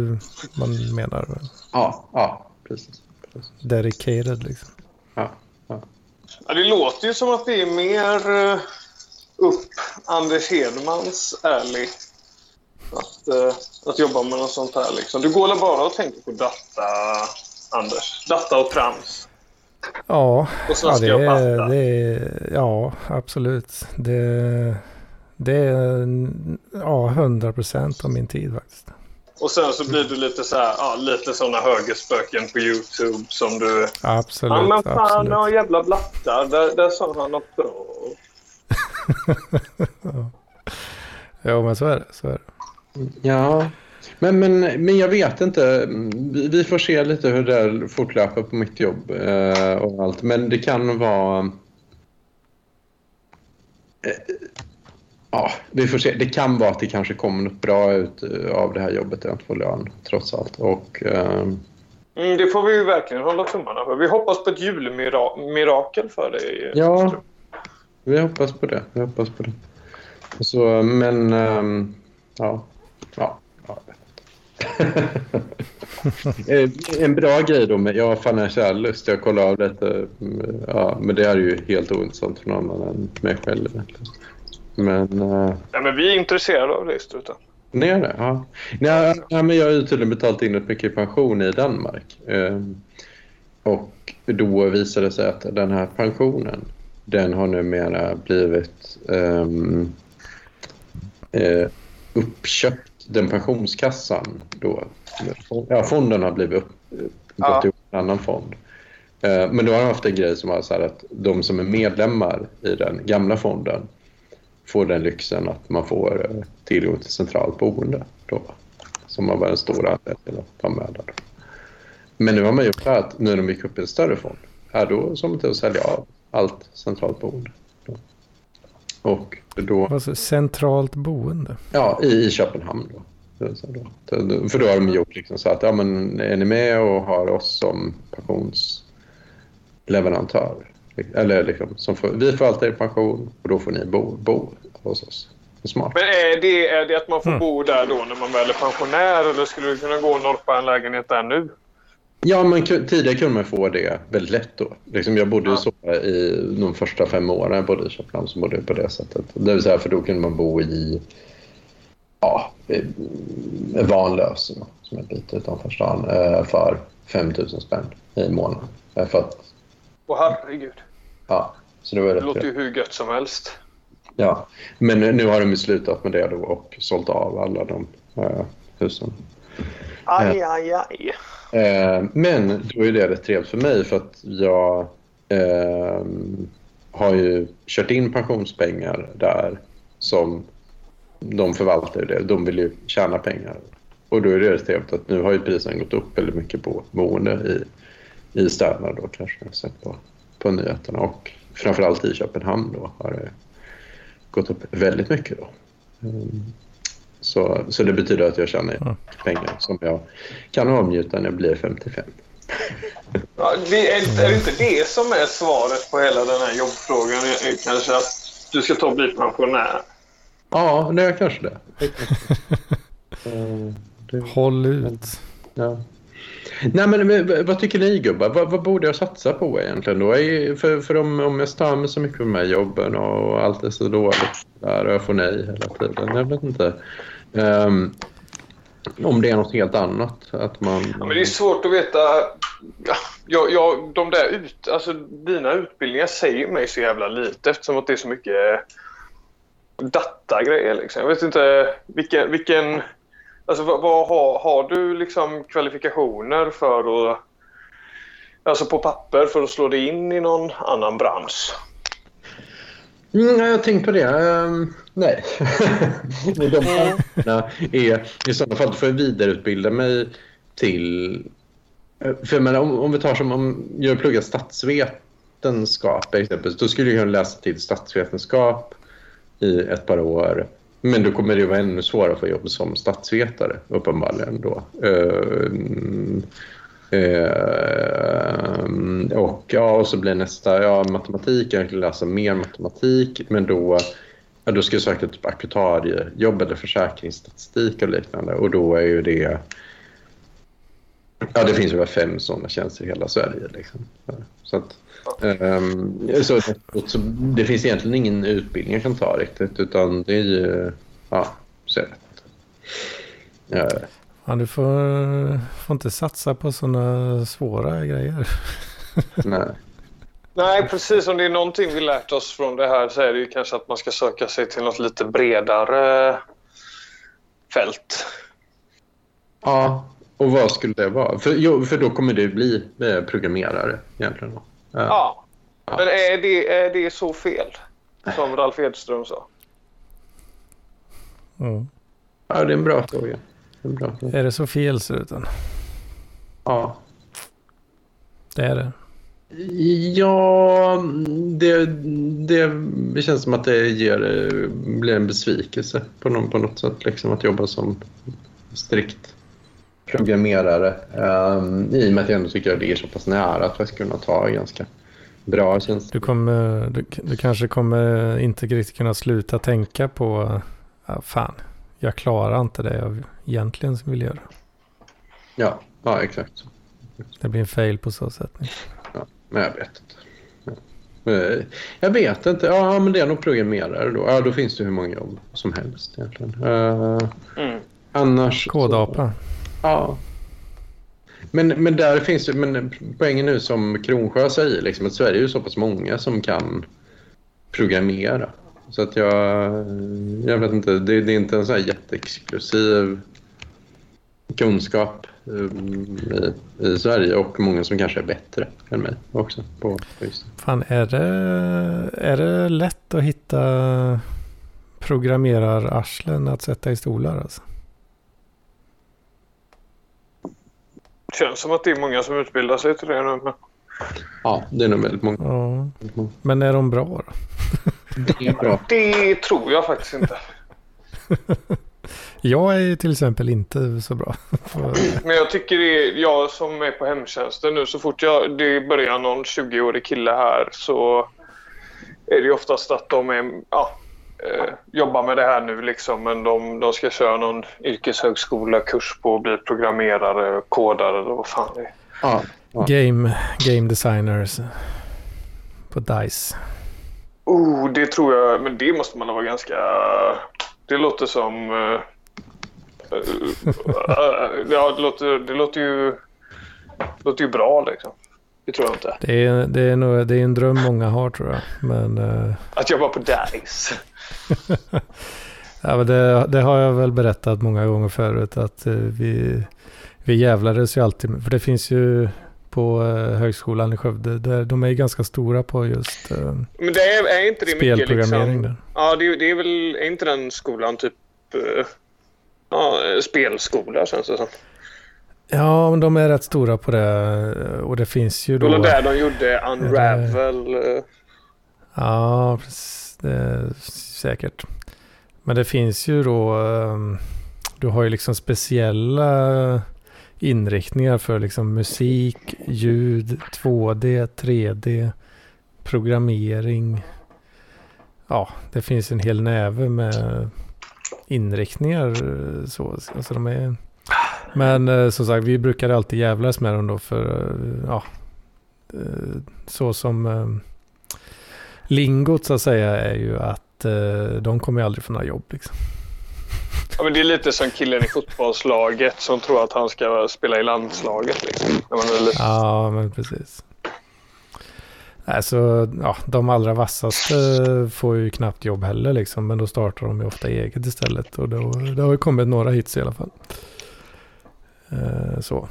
man menar? väl? Ja, ja precis. precis. Dedicated liksom. Ja, ja. Ja, det låter ju som att det är mer eh, upp Anders Hedmans ärlig. Att, eh, att jobba med något sånt här. Liksom. Du går bara och tänker på data, Anders? Data och trams. Ja, Och ja, det är, det ja absolut. Det, det är ja, 100 procent av min tid faktiskt. Och sen så blir du lite så här, ja, lite såna högerspöken på Youtube som du... Absolut, Ja men fan, absolut. ja, jävla blattar. Där, där sa han något bra. (laughs) Ja, men så är det. Så är det. ja. Men, men, men jag vet inte. Vi får se lite hur det fortlöper på mitt jobb eh, och allt. Men det kan vara... Eh, ja, vi får se. Det kan vara att det kanske kommer något bra ut eh, av det här jobbet. Jag inte får lön trots allt. Och... ehm, Mm, det får vi ju verkligen hålla tummarna för. Vi hoppas på ett julmirakel för dig. Ja, vi hoppas på det. Vi hoppas på det. Så, men, ehm, ja. Ja, jag. (laughs) Eh, en bra grej då med, ja, Financial Lust, jag kollade av lite, mm, ja, men det är ju helt ointressant för någon annan än mig själv egentligen. Men, uh, Nej, men vi är intresserade av det, Struten. ni är det? Ja. Nej, ja, men jag har ju tydligen betalat in rätt mycket pension i Danmark. Ehm, och då visade det sig att den här pensionen, den har numera blivit eh, uppköpt. Den pensionskassan då, ja, fonden har blivit upp, gått Ja. ihop en annan fond. Eh, men då har de haft en grej som var så att de som är medlemmar i den gamla fonden får den lyxen att man får eh, tillgång till centralt boende. Då, som var en stor anledning att ta med där. Men nu har man gjort det att nu när de gick upp i en större fond, här då som till att sälja av allt centralt boende. Då. Och då, Alltså, centralt boende. ja, i, i Köpenhamn då. För då har de gjort liksom så att ja, men är ni med och har oss som pensionsleverantör? Eller liksom, som får, vi förvaltar er pension och då får ni bo, bo hos oss. Smart. Men är det, är det att man får mm. bo där då när man väl är pensionär eller skulle du kunna gå och norpa en lägenhet där nu? Ja, men tidigare kunde man få det väldigt lätt då. Liksom jag bodde ja. så i de första fem åren jag bodde i Köpenhamn så bodde jag på det sättet. Det vill säga för då kunde man bo i ja, Vanlösen som är en bit utanför stan eh, för 5 000 spänn i månaden. Eh, för att, Åh herregud. Ja, så det, var det låter ju hur gött som helst. Ja, men nu har de slutat med det då och sålt av alla de uh, husen. Aj, aj, aj. Uh, men då är det rätt trevligt för mig för att jag uh, har ju kört in pensionspengar där som de förvaltar det. De vill ju tjäna pengar. Och då är det rätt trevligt att nu har ju priserna gått upp väldigt mycket på boende i, i städerna då kanske jag har sett på, på nyheterna och framförallt i Köpenhamn då har det gått upp väldigt mycket då. Mm. Så, så det betyder att jag tjänar mm. pengar som jag kan avnjuta när jag blir 55. Ja, det är, är det inte det som är svaret på hela den här jobbfrågan? Kanske att du ska ta och bli pensionär? Ja, det är kanske det. det (laughs) Håll ut. Ja. Nej, men vad tycker ni gubbar? Vad, vad, borde jag satsa på egentligen då? För, för om, om jag stör mig så mycket på de här jobben och allt är så dåligt där och jag får nej hela tiden. Jag vet inte. Um, om det är något helt annat. Att man... Ja, men det är svårt att veta. Ja, ja, de där ut, alltså, dina utbildningar säger mig så jävla lite eftersom att det är så mycket datagrejer. Liksom. Jag vet inte vilken... vilken Alltså vad, vad har, har du liksom kvalifikationer för att... Alltså på papper för att slå dig in i någon annan bransch? Mm, jag har tänkt på det. Um, nej. (laughs) De är, I sådana fall får jag vidareutbilda mig till... För menar, om, om vi tar som om jag pluggar statsvetenskap exempelvis, då skulle jag kunna läsa till statsvetenskap i ett par år men då kommer det vara ännu svårare att få jobb som statsvetare uppenbarligen då. Uh, uh, och, ja, och så blir nästa ja, matematik. Jag kan läsa mer matematik men då, ja, då ska jag söka typ akutariejobb eller försäkringsstatistik och liknande och då är ju det Ja, det finns ungefär fem sådana tjänster i hela Sverige. Liksom. Så att, Um, så, så, det finns egentligen ingen utbildning jag kan ta riktigt utan det är ju... Ja, så är det. Ja. ja, du får, får inte satsa på sådana svåra grejer. (laughs) Nej. Nej, precis. Om det är någonting vi lärt oss från det här så är det ju kanske att man ska söka sig till något lite bredare fält. Ja, och vad skulle det vara? För, jo, för då kommer det bli eh, programmerare egentligen. Ja. Men är det, är det så fel? Som (laughs) Ralf Edström sa. Mm. Ja, det är en bra fråga. Bra fråga. Är det så fel Struten? Ja. Det är det. Ja, det, det, känns som att det ger, blir en besvikelse på, någon, på något sätt. Liksom, att jobba som strikt programmerare. Um, I och med att jag ändå tycker att det är så pass nära att jag ska kunna ta ganska bra tjänster. Du, kommer, du, du kanske kommer inte riktigt kunna sluta tänka på ja, fan, jag klarar inte det jag egentligen vill göra. Ja, ja exakt. Det blir en fail på så sätt. Ja, men jag vet inte. Ja. Jag vet inte. Ja, men det är nog programmerare då. Ja, då finns det hur många jobb som helst egentligen. Uh, mm. Annars... Kodapa. Ja. Men, men där finns det, men poängen nu som Kronsjö säger, liksom, att Sverige är ju så pass många som kan programmera. Så att jag, jag vet inte, det, det är inte en sån här jätteexklusiv kunskap um, i, i, Sverige och många som kanske är bättre än mig också. På, Fan, är det, är det lätt att hitta programmerararslen att sätta i stolar alltså? Känns som att det är många som utbildar sig till det nu. Men... Ja, det är nog väldigt många. Ja. Men är de bra då? Det är bra. (laughs) Det tror jag faktiskt inte. (laughs) Jag är ju till exempel inte så bra. (laughs) Men jag tycker det är, jag som är på hemtjänsten nu, så fort jag, det börjar någon 20-årig kille här så är det ju oftast att de är, ja, eh, jobbar med det här nu liksom, men de, de ska köra någon yrkeshögskola-kurs på att bli programmerare, kodare eller vad fan det är. Ja, ja. Game, game designers på DICE. Oh, det tror jag, men det måste man vara ganska... Det låter som... eh, eh, (laughs) ja, det låter, det låter ju... Det låter ju bra liksom. Det tror jag inte. Det är, det, är nog, det är en dröm många har tror jag. Men, eh, Att jobba på DICE. (laughs) ja, men det, det har jag väl berättat många gånger förut. Att eh, vi, vi jävlades ju alltid. För det finns ju på eh, högskolan i Skövde. Där de är ganska stora på just Men det är, är inte det mycket spelprogrammering liksom... där. Ja, det, är- det är väl... Är inte den skolan typ... Ja, spelskola känns det som. Ja, men de är rätt stora på det. Och det finns ju Det då... var där de gjorde Unravel. eh, Ja. Det säkert. Men det finns ju då, ehm, du har ju liksom speciella inriktningar för liksom musik, ljud, 2D, 3D, programmering. Ja, det finns en hel näve med inriktningar. Så, alltså de är, men eh, som sagt, vi brukar alltid jävlas med dem då för, eh, ja, eh, så som eh, lingot så att säga är ju att de kommer ju aldrig få några jobb liksom. Ja, men det är lite som killen i fotbollslaget som tror att han ska spela i landslaget. Liksom. Ja, men precis. Alltså, ja, de allra vassaste får ju knappt jobb heller liksom, men då startar de ju ofta eget istället. Och då, det har ju kommit några hits i alla fall. Eh, så.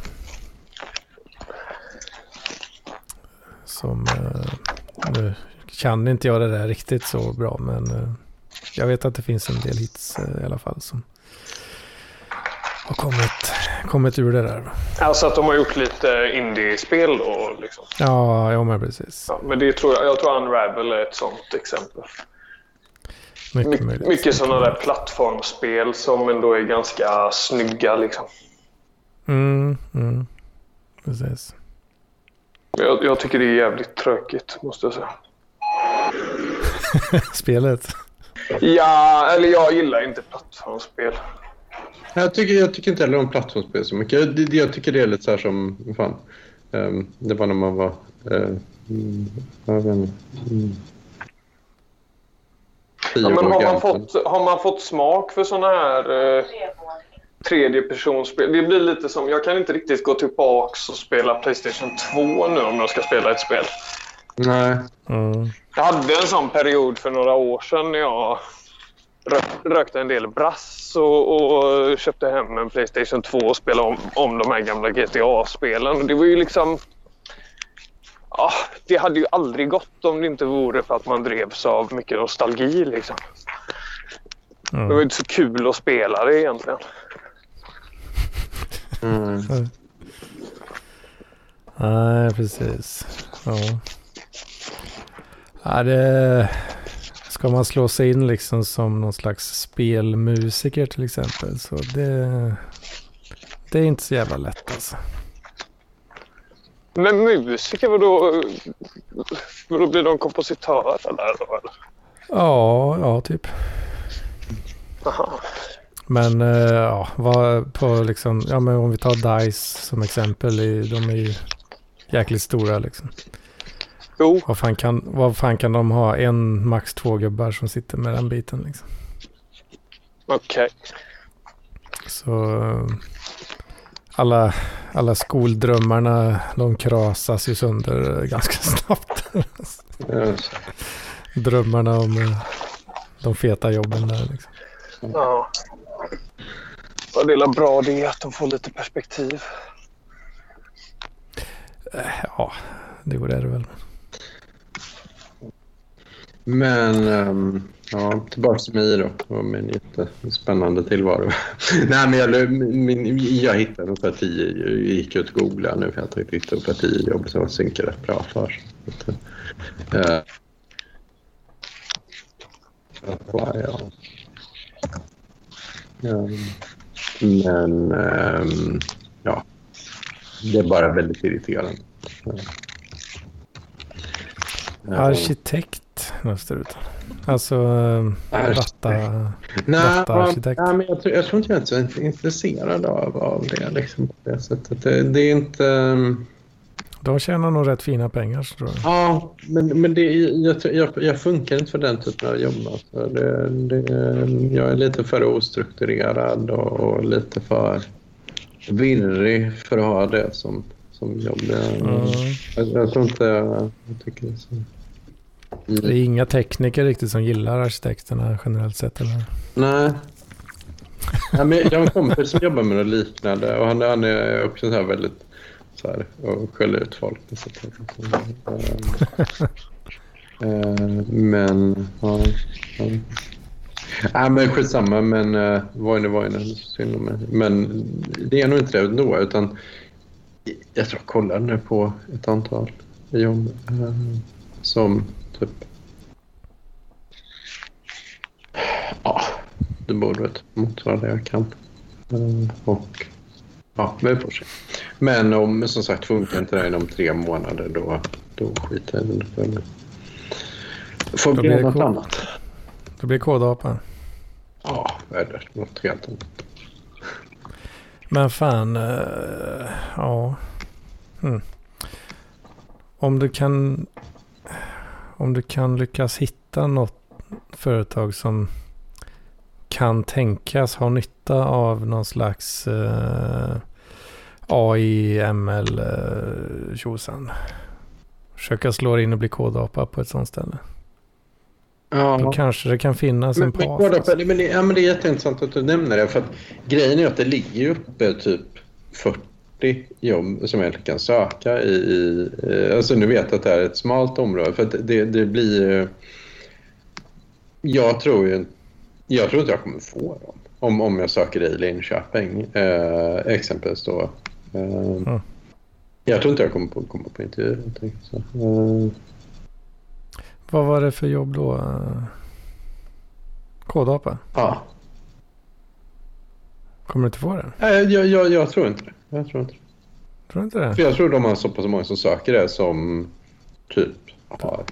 Som, eh, nu kan inte jag det där riktigt så bra, men eh, jag vet att det finns en del hits i alla fall som har kommit, kommit ur det där. Alltså att de har gjort lite indiespel då. Liksom. Ja, ja men precis. Ja, men det tror jag, jag tror Unravel är ett sånt exempel. Mycket My, mycket sådana där plattformsspel som ändå är ganska snygga. Liksom. Mm, mm. Precis. Jag, jag tycker det är jävligt tråkigt måste jag säga. (laughs) Spelet. Ja, eller jag gillar inte plattformsspel. Jag tycker, jag tycker inte heller om plattformsspel så mycket. Jag, det- jag tycker det är lite så här som... Fan, ehm, det var när man var... Uh, mm, jag vet inte. Mm, Ja, men har, man fått, har man fått smak för sådana här eh, tredjepersonsspel? Det blir lite som, jag kan inte riktigt gå tillbaks och spela Playstation 2 nu om jag ska spela ett spel. Nej. Mm. Jag hade en sån period för några år sedan när jag rök, rökte en del brass och, och köpte hem en Playstation 2 och spelade om, om de här gamla GTA-spelen. Det var ju liksom... Ja, det hade ju aldrig gått om det inte vore för att man drevs av mycket nostalgi. Liksom. Det var ju Mm. inte så kul att spela det egentligen. Mm. Nej, precis. Ja. Ja, det... Ska man slå sig in liksom som någon slags spelmusiker till exempel så det... Det är inte så jävla lätt alltså. Men musiker, vadå? Vadå blir de kompositörer då, eller? Ja, ja typ. Aha. Men eh, ja, vad på liksom, ja men om vi tar DICE som exempel, de är ju jäkligt stora liksom. Jo, Vad fan, kan, vad fan kan de ha? En, max två gubbar som sitter med den biten liksom. okej. Så eh, alla, alla skoldrömmarna, de krasas ju sönder eh, ganska (laughs) snabbt. Ja, Drömmarna om eh, de feta jobben där liksom. Ja. Vad det är bra det är att de får lite perspektiv. Eh, Ja, det går det väl. Men um, ja, tillbaka till mig då och min jättespännande tillvaro. (laughs) Nej, men jag, min, jag hittade ungefär tio, jag gick ut och googlade nu för jag tänkte hitta ungefär tio jobb som jag synkar rätt bra för. Uh, ja. Men um, ja, det är bara väldigt irriterande. Arkitekt måste det ut. Alltså nej, dataarkitekt. Nej, men jag tror, jag tror inte jag är så intresserad av, av det. Liksom, på det, sättet. Det, det är inte... Um, de tjänar nog rätt fina pengar tror jag. Ja, men, men det, jag, jag, jag funkar inte för den typen av jobb. Alltså. Det, det, jag är lite för ostrukturerad och, och, lite för virrig för att ha det som, som jobb. Mm. Jag, jag, tror inte jag, jag tycker det är så. Mm. Det är inga tekniker riktigt som gillar arkitekterna generellt sett eller? Nej. (laughs) Ja, men jag har en kompis som jobbar med något liknande och han, han är också så här väldigt så här, och skäller ut folk. Så eh, men, ja. ja. Men skitsamma, men eh, uh, Voine Voine, synd om mig. Men det är nog inte det ändå, utan jag tror jag kollade nu på ett antal jobb uh, eh, som typ... Ja, det borde motsvara det jag kan. Uh, och Ja, vi får se. Men om som sagt funkar inte det inom tre månader då, då skiter jag i det. För får bli något kod. annat. Det blir kodapa. Ja, eller något helt annat. Men fan, uh, ja. Hmm. Om du kan om du kan lyckas hitta något företag som kan tänkas ha nytta av någon slags uh, AI, ML, tjosan. Försöka slå in och bli kodapa på ett sånt ställe. Ja. Då kanske det kan finnas men, en path. Men, alltså. men, det, ja, men det är jätteintressant att du nämner det. För att grejen är att det ligger uppe typ 40 jobb som jag kan söka i. i alltså nu vet jag att det är ett smalt område. För att det, det blir... Jag tror ju jag tror inte jag kommer få dem. Om, om jag söker i Linköping eh, exempelvis då. Mm. Jag tror inte jag kommer på, komma på intervju. Så, eh. Vad var det för jobb då? Kodapa? Ja. Kommer du inte få det? Nej, jag, jag, jag tror inte det. Jag tror inte det. Tror inte det? För jag tror de har så pass många som söker det som typ har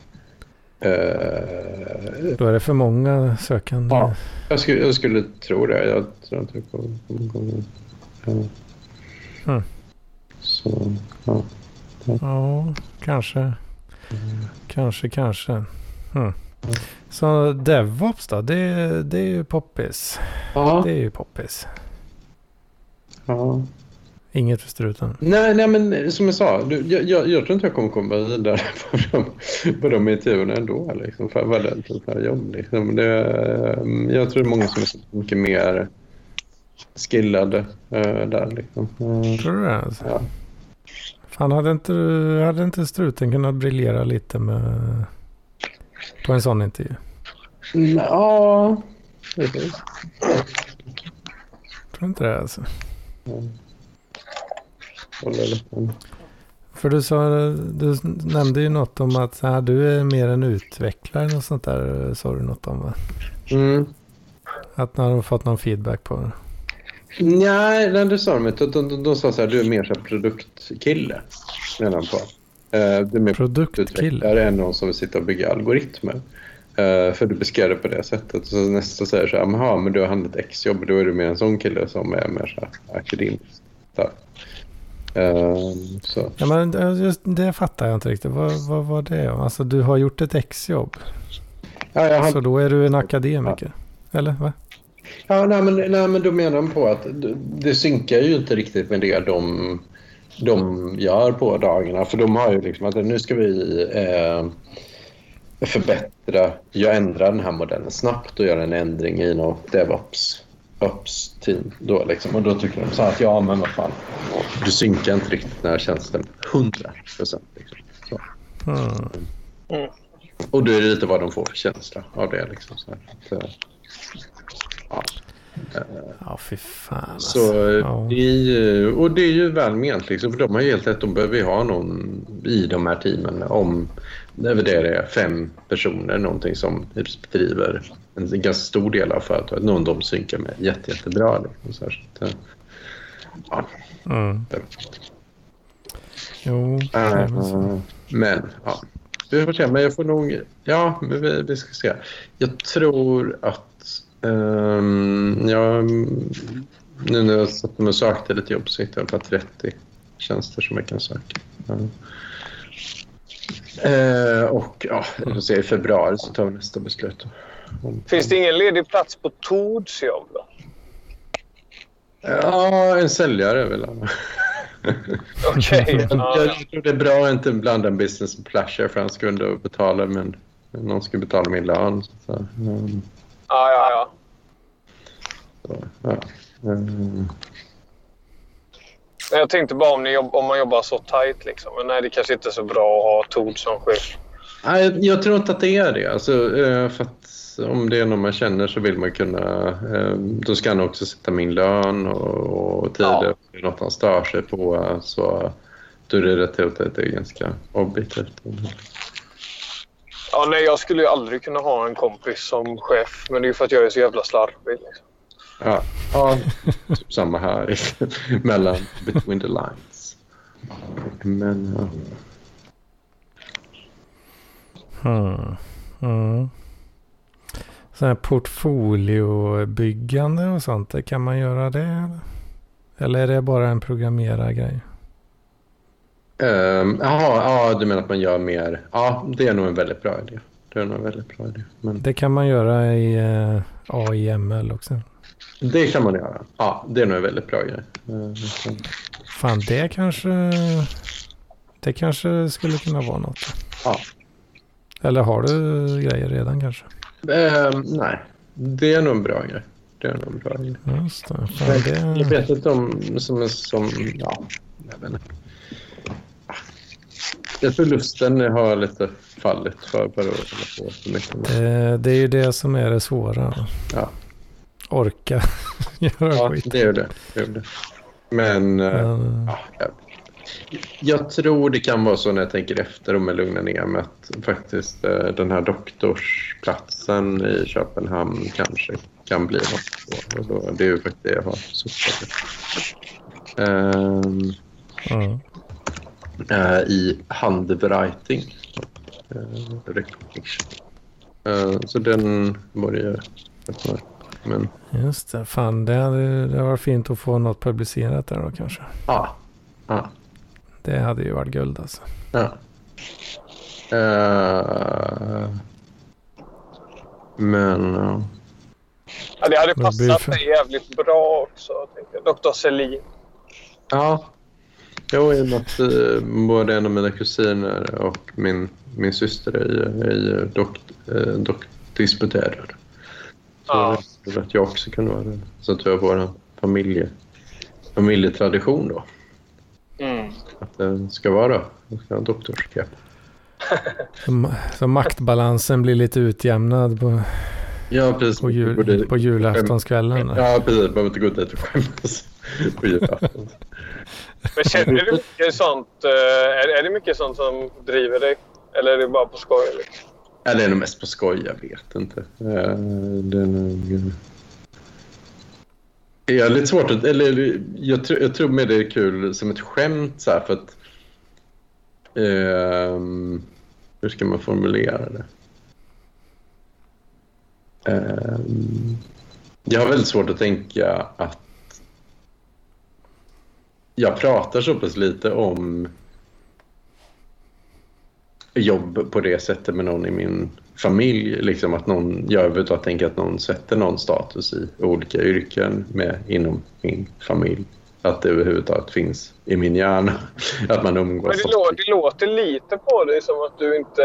Eh, Då är det för många sökande. Ja, jag skulle, jag skulle tro det. Jag tror inte det kommer gå. Ja. Mm. Så, ja. ja. Kanske. Mm. Kanske, kanske. Mm. Så DevOps då, det, det är ju poppis. Ja. Det är ju poppis. Ja. Inget för struten? Nej, nej men som jag sa, du, jag, jag, jag, tror inte jag kommer komma vidare (laughs) på de, på de intervjuerna ändå. Liksom, för vad det är jobb. Liksom. Det, jag tror det är många som är så mycket mer skillade uh, där. Liksom. Uh, tror du det? Alltså? Ja. Fan, hade inte, hade inte struten kunnat briljera lite med, på en sån intervju? Ja, precis. Tror inte det alltså? Mm. För du sa, du nämnde ju något om att här, du är mer en utvecklare och sånt där. Sa du något om va? Mm. Att när de fått någon feedback på det. Nej, det sa de. De, de, de, sa så här, du är mer så produktkille. Menar på. Uh, du är mer produktkille än någon som vill sitta och bygga algoritmer. Uh, för du beskrev det på det sättet. Så nästa säger så här, men du har handlat X-jobb. Då är du mer en sån kille som är mer så här akademisk. Um, så. Ja, men just det fattar jag inte riktigt. Vad, vad var det? Alltså du har gjort ett exjobb. Ja, har... Så då är du en akademiker? Ja. Eller va? Ja, nej men, nej, men då menar de på att det synkar ju inte riktigt med det de, de gör på dagarna. För de har ju liksom att nu ska vi eh, förbättra, jag ändrar den här modellen snabbt och gör en ändring i något DevOps Ops-team. Då, liksom. Och då tycker de så att ja, men vad fan. Du synkar inte riktigt den här tjänsten 100 procent. Liksom. Mm. Och då är det lite vad de får för känsla av det. Liksom, så att, ja. Ja, fy fan. Alltså. Så Ja. är ju, och det är ju väl ment liksom, för de har helt rätt. De behöver ha någon i de här teamen om det är fem personer någonting som bedriver en ganska stor del av företaget. Någon de synkar med jätte, jättebra. Liksom, så här, att, ja. Mm. Jo. Eh, men ja, vi får se. Men jag får nog... Ja, men vi, vi ska se. Jag tror att... Um, jag, nu när jag satt och sökte lite jobb så hittade jag på 30 tjänster som jag kan söka. Ja. Eh, och ja, får se, i februari så tar vi nästa beslut. Om- Finns det ingen ledig plats på Tords jobb då? Ja, en säljare vill han. (laughs) Okej. Jag, ja, jag tror det är bra att inte blanda en business med pleasure för han ska betala men någon ska betala min lön. Så, um, ja, ja, ja. Men Jag tänkte bara om, ni jobb, om man jobbar så tajt liksom. Men nej, det kanske inte är så bra att ha Tord som chef. nej, jag, tror inte att det är det. Alltså, eh, för om det är någon man känner så vill man kunna... eh, Då ska han också sätta min lön och, och tider. Ja. Det är något han stör sig på så då är det rätt ut att det är ganska objektivt. Ja, nej, jag skulle ju aldrig kunna ha en kompis som chef. Men det är ju för att jag är så jävla slarvig. Liksom. Ja, ja typ samma här. (laughs) Mellan between the lines. Men ja. Mm. Mm. Här portfoliobyggande och sånt, kan man göra det? Eller? Eller är det bara en programmerargrej? Jaha, ja, du menar att man gör mer? Ja, det är nog en väldigt bra idé. Det är nog en väldigt bra idé. Men Det kan man göra i eh, AIML också. det kan man göra. Ja, det är nog en väldigt bra grej. Så- Fan, det kanske... Det kanske skulle kunna vara något. Ja. Eller har du grejer redan kanske? Ehm, nej, det är nog en bra grej. Det är nog en bra grej. Just det. Fan, Jag det... vet inte om som, som ja, jag vet inte. Jag tror lusten har lite fallit för på så mycket. Det, det är ju det som är det svåra. Ja. Orka (laughs) göra Ja, skit. det är ju det. det, är det. Men eh, Men, ja, jag, jag tror det kan vara så när jag tänker efter om jag lugnar ner mig att faktiskt eh, den här doktorsplatsen i Köpenhamn kanske kan bli något. Och då, det är ju faktiskt det jag har suttit um, ja. Eh, i handwriting. Uh, recognition. Eh, så den det rätt nöjd. Men Just det. Fan, det hade det var fint att få något publicerat där då kanske. ja, ja. Det hade ju varit guld alltså. Ja. Eh, men... ja. Ja, det hade passat Biffen- mig jävligt bra också. Dr. Selin. Ja. Jo, i och med att eh, både en av mina kusiner och min, min syster är, är dock, eh, dock disputerad. Så Ja. det att jag också kunde vara det. Så att vi har vår familje, familjetradition då. Mm. Att det ska vara det ska vara doktorskap. Så, så maktbalansen blir lite utjämnad på, Ja, precis. på, jul, Både- på julaftonskvällen. Ja, precis. Man behöver inte gå dit och skämmas på julafton. Men känner du (laughs) mycket sånt? eh, Är, är det mycket sånt som driver dig? Eller är det bara på skoj? Liksom? Ja, det är nog mest på skoj, jag vet inte. Eh, Det är nog... eh, Jag är lite svårt att... Eller jag, tror- jag tror med det är kul som ett skämt så här för att... ehm, hur ska man formulera det? Ehm, jag har väldigt svårt att tänka att jag pratar så pass lite om jobb på det sättet med någon i min familj. Liksom att någon, jag överhuvudtaget tänker att någon sätter någon status i olika yrken med, inom min familj. Att det överhuvudtaget finns i min hjärna. (laughs) Att man umgås. Men det, lå, det låter lite på dig som att du inte...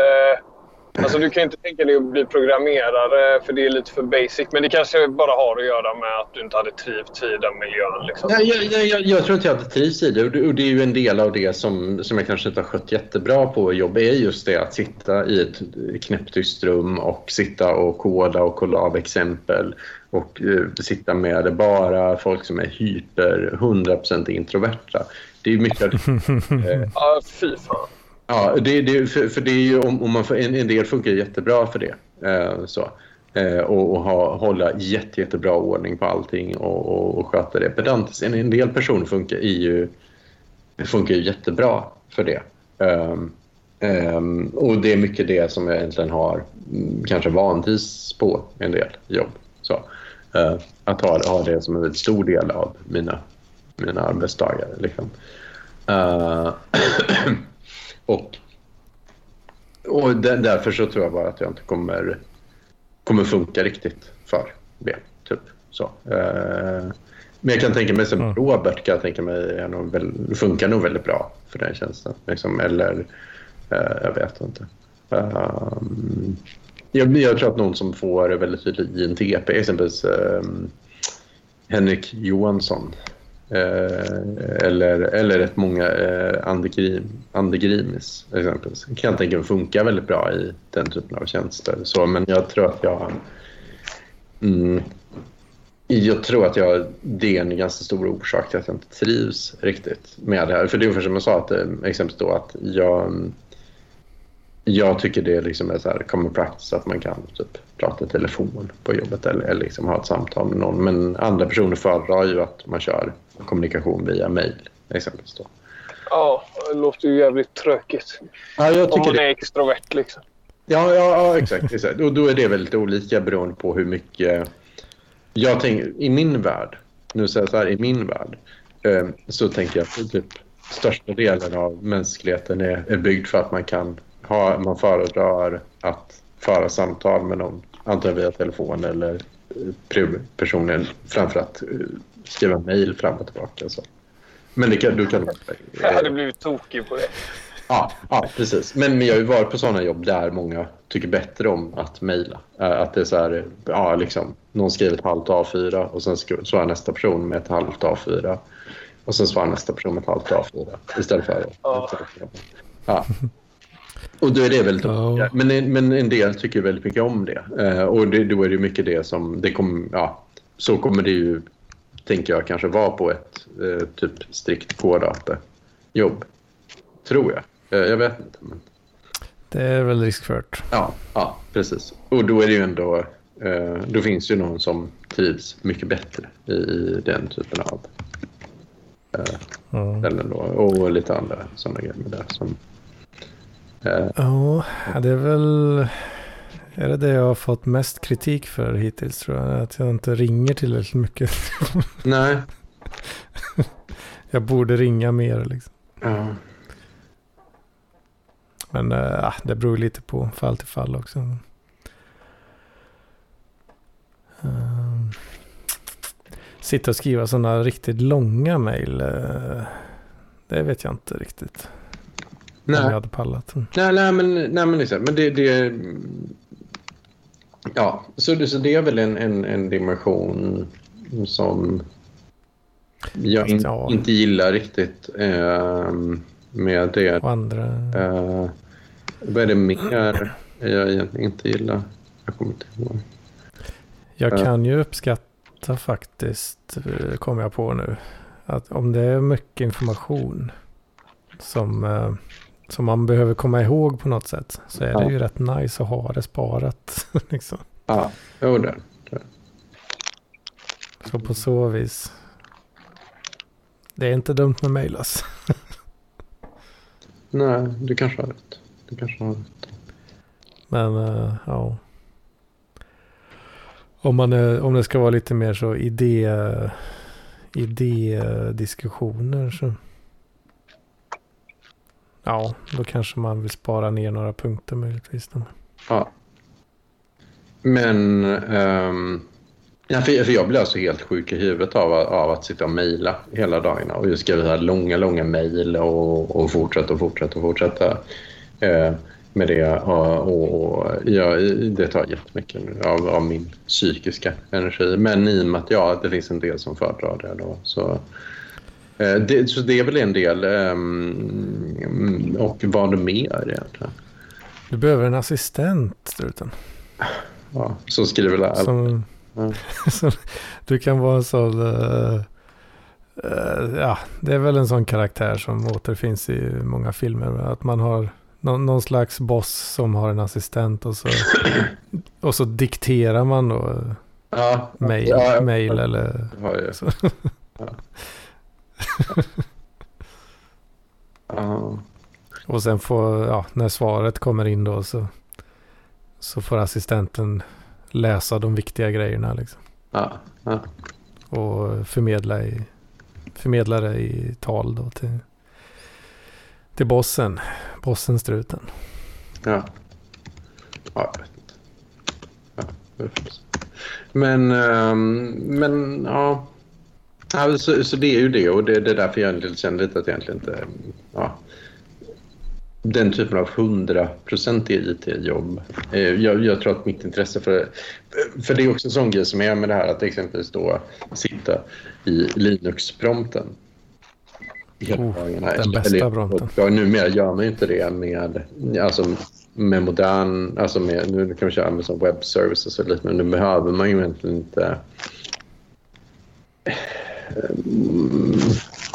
Alltså du kan inte tänka dig att bli programmerare för det är lite för basic. Men det kanske bara har att göra med att du inte hade trivts i den miljön. Liksom. Nej, jag, jag, jag, jag tror inte jag hade trivs i det. Och det. Är ju en del av det som, som jag kanske inte har skött jättebra på jobb. är just det att sitta i ett knäpptyst rum och sitta och koda och kolla av exempel och eh, sitta med bara folk som är hyper 100% introverta. Det är mycket. (laughs) Eh, Ja, fy fan. Ja, det, det, för, för det är ju om, om man får, en, en del funkar jättebra för det. Eh, så. Eh, och, och ha, hålla jätte, jättebra ordning på allting och, och, och sköta det pedantiskt. En, en del personer funkar, är ju, funkar ju jättebra för det. Ehm, ehm, och det är mycket det som jag egentligen har mm, kanske vantrivs på en del jobb. Så, eh, att ha, ha det som en väldigt stor del av mina, mina arbetsdagar. Liksom. Eh, (clears throat) Eh, och och där, därför så tror jag bara att jag inte kommer, kommer funka riktigt för det. Typ. Så. Eh, men jag kan tänka mig som Mm. Robert kan jag tänka mig är nog väl, funkar nog väldigt bra för den tjänsten. Liksom, eller eh, jag vet inte. Ehm, jag, jag tror att någon som får väldigt tydligt INTP, exempelvis um, Henrik Johansson Eh, eller, eller rätt många eh, andegrim, andegrimis exempelvis. Kan jag tänka mig funkar väldigt bra i den typen av tjänster. Så, men jag tror att jag... Mm, jag tror att jag, det är en ganska stor orsak till att jag inte trivs riktigt med det här. För det är ungefär som jag sa, att, eh, exempelvis då att jag, mm, jag tycker det liksom är så här common practice att man kan typ prata i telefon på jobbet eller, eller liksom ha ett samtal med någon. Men andra personer föredrar ju att man kör kommunikation via mail exempelvis. Då. Ja, det låter ju jävligt tråkigt. Ja, jag Om tycker man det. är extrovert liksom. Ja, ja, ja exakt, exakt. Och då är det väldigt olika beroende på hur mycket... Jag tänker, i min värld, nu säger jag så här, i min värld, eh, så tänker jag att typ största delen av mänskligheten är, är byggd för att man kan ha, man föredrar att föra samtal med någon, antingen via telefon eller eh, personen framför att eh, skriva mejl fram och tillbaka. Så. Men det kan, du kan... Jag hade blivit tokig på det. Ja, ja precis. Men, men jag har ju varit på sådana jobb där många tycker bättre om att mejla. Eh, Att det är så här, ja liksom, någon skriver ett halvt A4 och sen svarar nästa person med ett halvt A4. Och sen svarar nästa person med ett halvt A4 istället för... Ja. Ja. Och då är det väldigt olika. Men, en- men en del tycker väldigt mycket om det. Eh, och det, då är det mycket det som... Det kom, ja, så kommer det ju, tänker jag, kanske vara på ett eh, typ strikt jobb Tror jag. Eh, jag vet inte. Men... Det är väl riskfört. Ja, ja, precis. Och då är det ju ändå... Eh, då finns ju någon som trivs mycket bättre i, i den typen av eh, Mm. ställen då. Och lite andra sådana grejer med det. Som, Ja, det är väl... Är det det jag har fått mest kritik för hittills tror jag? Att jag inte ringer tillräckligt mycket. (laughs) nej. Jag borde ringa mer liksom. Ja. Men äh, det beror lite på fall till fall också. Um, sitta och skriva sådana riktigt långa mejl. eh, det vet jag inte riktigt. Om jag Nej. hade pallat. Mm. Nej, nej, men, nej, men liksom, men det, det... Ja, så det, så det är väl en, en, en dimension som jag in, ja. inte gillar riktigt eh, med det. Och andra. Eh, vad är det mer jag egentligen inte gillar? Jag kommer inte ihåg. Jag Ja. kan ju uppskatta faktiskt, eh, kommer jag på nu, att om det är mycket information som, eh, som man behöver komma ihåg på något sätt så är Ja. det ju rätt nice att ha det sparat. (laughs) liksom. Ja, jo det. Så på så vis. Det är inte dumt med mail alltså. (laughs) Nej, du kanske har rätt. Du kanske har rätt. Men eh, ja. Om, man är, om det ska vara lite mer så idé, idédiskussioner så. Ja, då kanske man vill spara ner några punkter möjligtvis. då. Ja. Men... Um, ja, för, för jag blir alltså helt sjuk i huvudet av, av att sitta och mejla hela dagarna. Och just skriva långa, långa mejl och, och fortsätta och fortsätta och fortsätta eh, med det. Och, och, och ja, det tar jättemycket av, av min psykiska energi. Men i och med att ja, det finns en del som föredrar det då. Så, det, så det är väl en del. ehm, och vad mer egentligen? Du behöver en assistent, struten. Ja, som skriver allt. Som, Ja. (laughs) Så du kan vara en sån... eh, eh, ja, det är väl en sån karaktär som återfinns i många filmer. Att man har någon, någon slags boss som har en assistent och så, (laughs) och så dikterar man då Ja, mail, ja, mail eller... Så. (laughs) Ja. (laughs) Och sen får, ja, när svaret kommer in då så, så får assistenten läsa de viktiga grejerna liksom. Ja. Ja. Och förmedla, i, förmedla det i tal då till, till bossen. Bossen struten. Ja. Ja, jag vet. Ja. Men, ehm, men ja. Ja så, så det är ju det och det, det är därför jag känner lite att jag egentligen inte... Ja, den typen av hundraprocentiga IT-jobb. eh, Jag, jag tror att mitt intresse för För det är också en sån grej som är med det här att exempelvis då sitta i Linux-prompten. Oh, den bästa prompten. Ja, numera gör man ju inte det med, alltså, med modern... Alltså med, nu kan man köra med som web services och men nu behöver man ju egentligen inte... Mm,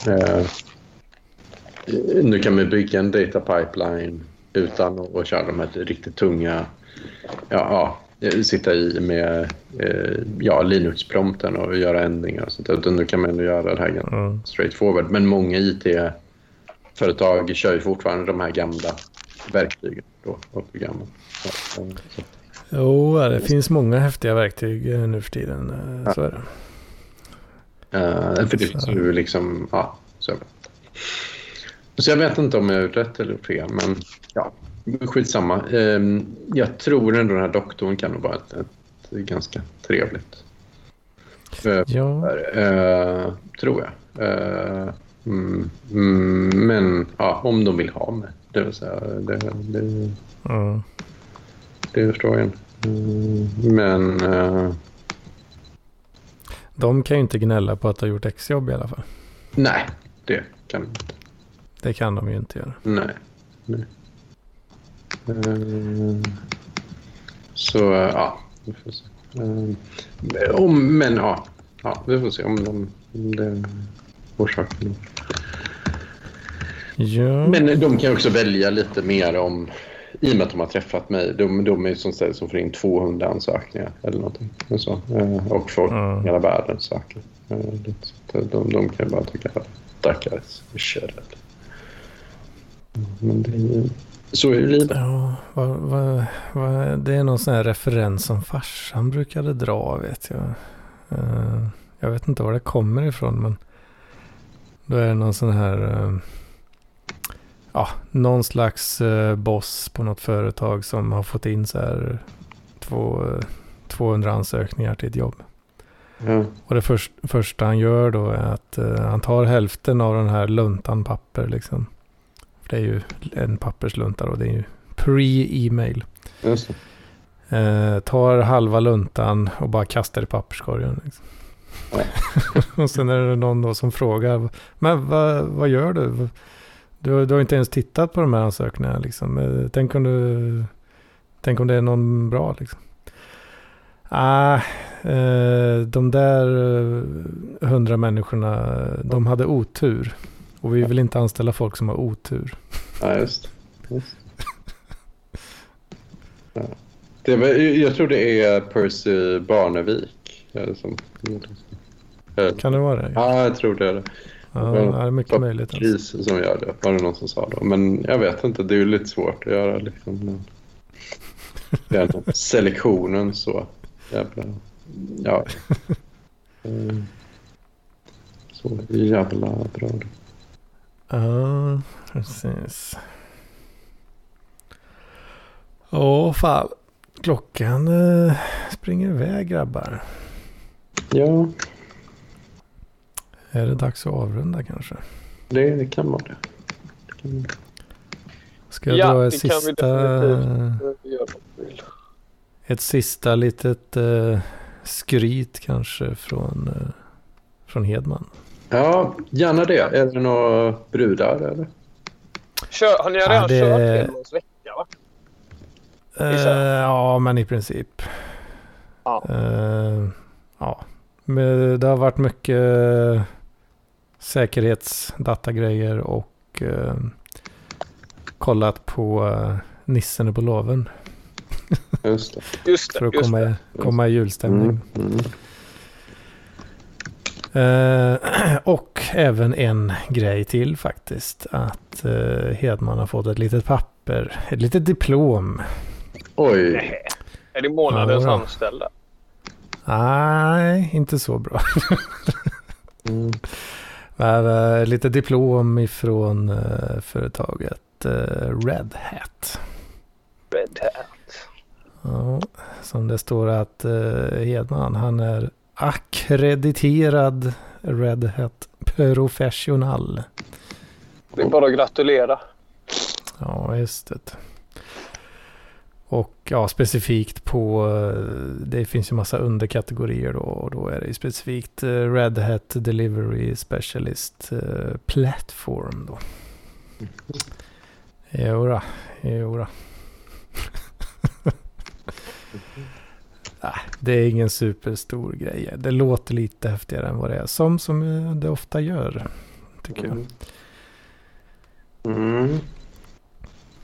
eh, nu kan man bygga en data pipeline utan att köra de här riktigt tunga... Ja, ja, sitta i med eh, ja, Linux-prompten och göra ändringar och sånt där. Utan nu kan man ändå göra det här ganska Mm. straight forward. Men många IT-företag kör ju fortfarande de här gamla verktygen. Då, och programmen. Så, så, Jo, ja, det finns många häftiga verktyg eh, nu för tiden. eh, Så är det. Eh, för det finns ju liksom... Ja, så, så jag vet inte om jag är rätt eller fel, men ja, skitsamma. Eh, jag tror ändå den här doktorn kan nog vara ett, ett ganska trevligt Ja, Eh, tror jag. Eh, mm, mm, men ja, om de vill ha mig. Det vill säga, det, det, mm. det jag. Mm, men de kan ju inte gnälla på att ha gjort exjobb i alla fall. nej, det kan de inte. Det kan de ju inte göra. Nej. nej. Eh, så ja, vi får se. Eh, om, men ja, ja, vi får se om de... Om det är orsaken. Ja, Men de kan också välja lite mer om, i och med att de har träffat mig, de, de är som ställe som får in 200 ansökningar eller någonting. Och, så. Eh, och folk Mm. hela världen söker. Eh. Så De, de kan bara tycka att stackars kör Men det är ju, så är ju livet. ja vad, vad, vad, det är någon sån här referens som farsan brukade dra vet jag. Eh, jag vet inte var det kommer ifrån men då är det någon sån här ja, någon slags eh, boss på något företag som har fått in så här två, eh, 200 ansökningar till ett jobb. Ja. Och det först, första han gör då är att eh, han tar hälften av den här luntan papper liksom. För det är ju en papperslunta då. Det är ju pre-e-mail. Eh, tar halva luntan och bara kastar i papperskorgen. Liksom. (laughs) och sen är det någon då som frågar. Men vad, vad gör du? Du? Du har inte ens tittat på de här ansökningarna liksom. Eh, Tänk om du... Tänk om det är någon bra liksom. Ah, eh, de där eh, hundra människorna, de hade otur. Och vi vill inte anställa folk som har otur. Ja, just det. Just. Ja. Det var, jag tror det är Percy Barnevik. Som, Kan det vara det? Ja, jag tror det är det. Ja, det är mycket möjligt. Alltså. Kris som gör det, var det någon som sa då. Men jag vet inte, det är ju lite svårt att göra liksom. Den (laughs) selektionen så jävla... Ja. Mm. (laughs) Så jävla bra. Ja, precis. Åh, fan. Klockan eh, springer iväg grabbar. Ja, Är det dags att avrunda kanske? det, det kan vara det. kan. Ska jag Ja, dra ett sista, ett sista litet eh, skryt kanske från, eh, från Hedman? Ja, gärna det. Är det några brudar eller? Kör, har ni Ja, redan det- kört Hedmans vecka? Va? Gissar ja, men i princip. Ja. Ja, men det har varit mycket säkerhetsdatagrejer och eh, kollat på eh, nissen på loven Just det. (laughs) Just det. för att Just komma, det. i, komma i julstämning. Mm. Mm. Eh, (clears throat) och även en grej till faktiskt. Att eh, Hedman har fått ett litet papper, ett litet diplom. Oj. Nej. (laughs) Är det månadens Ja, anställda? Nej, inte så bra. (laughs) Mm. Men, eh, lite diplom ifrån eh, företaget eh, Red Hat. Red Hat. Ja, som det står att Hedman, han är akkrediterad Red Hat professional. Det är bara att gratulera. Ja, just det. Och ja, specifikt på, eh, det finns ju massa underkategorier då. Och då är det ju specifikt eh, Red Hat Delivery Specialist eh, Platform då. Jodå, jodå. Nej, det är ingen superstor grej. Det låter lite häftigare än vad det är. Som, som det ofta gör, tycker jag. Mm.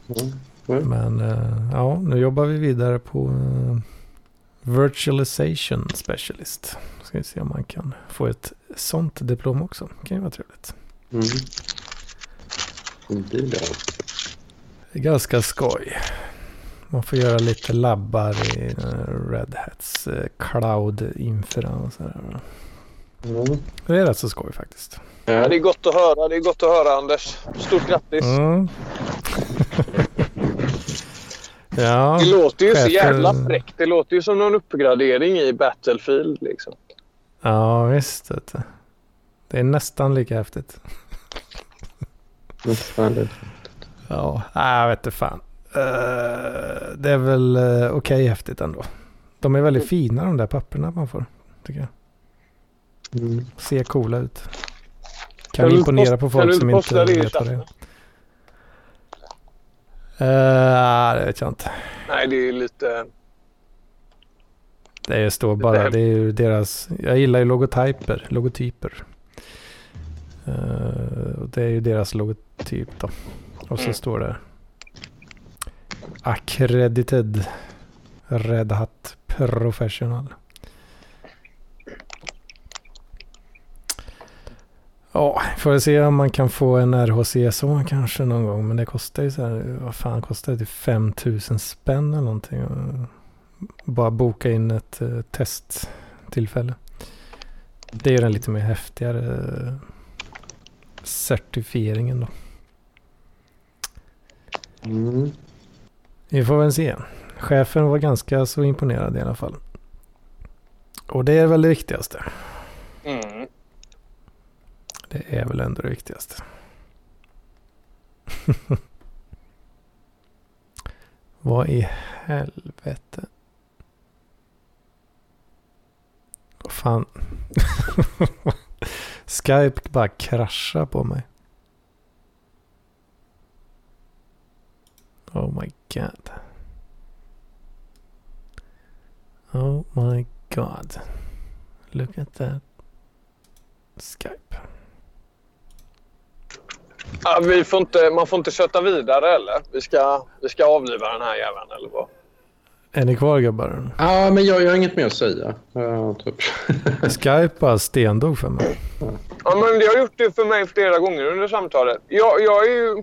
Mm. Men eh, ja, nu jobbar vi vidare på eh, Virtualization Specialist. Ska vi se om man kan få ett sånt diplom också. Det kan ju vara trevligt. Mm. Det är ganska skoj. Man får göra lite labbar i eh, Red Hats eh, cloud-infra och sådär. Mm. Det är rätt så skoj faktiskt. Ja, det är gott att höra. Det är gott att höra Anders. Stort grattis. Mm. (laughs) ja, Det låter ju så chefen- jävla fräckt. Det låter ju som någon uppgradering i Battlefield liksom. ja visst. Det är nästan lika häftigt. nästan. Ja, jag vet inte fan. Eh, det är väl uh, okej häftigt ändå. De är väldigt fina de där papperna man får. Tycker jag. Mm. Ser coola ut. Kan, Kan imponera på folk som inte vet vad det är. Uh, det vet jag inte. Nej, det är lite... Det står bara, det är ju deras, jag gillar ju logotyper, logotyper. Och det är ju deras logotyp då. Och så Mm. står det Accredited Red Hat Professional. Ja, får se om man kan få en RHCSO kanske någon gång. Men det kostar ju så här, vad fan kostar det? Typ 5000 spänn eller någonting. Bara boka in ett uh, testtillfälle. Det är den lite mer häftigare eh, certifieringen då. Mm. Vi får väl se. Chefen var ganska så imponerad i alla fall. Och det är väl det viktigaste. Mm. Det är väl ändå det viktigaste. (laughs) Vad i helvete? Vad fan? (laughs) Skype bara kraschar på mig. Oh my god. Oh my god. Look at that. Skype. Ja, vi får inte, man får inte köta vidare eller? Vi ska, vi ska avliva den här jäveln eller vad? Är ni kvar gubbar? Ja, men jag, jag har inget mer att säga. Ja, typ. (laughs) Skype stendog för mig. Ja, men det har gjort det för mig flera gånger under samtalet. Jag, jag är ju...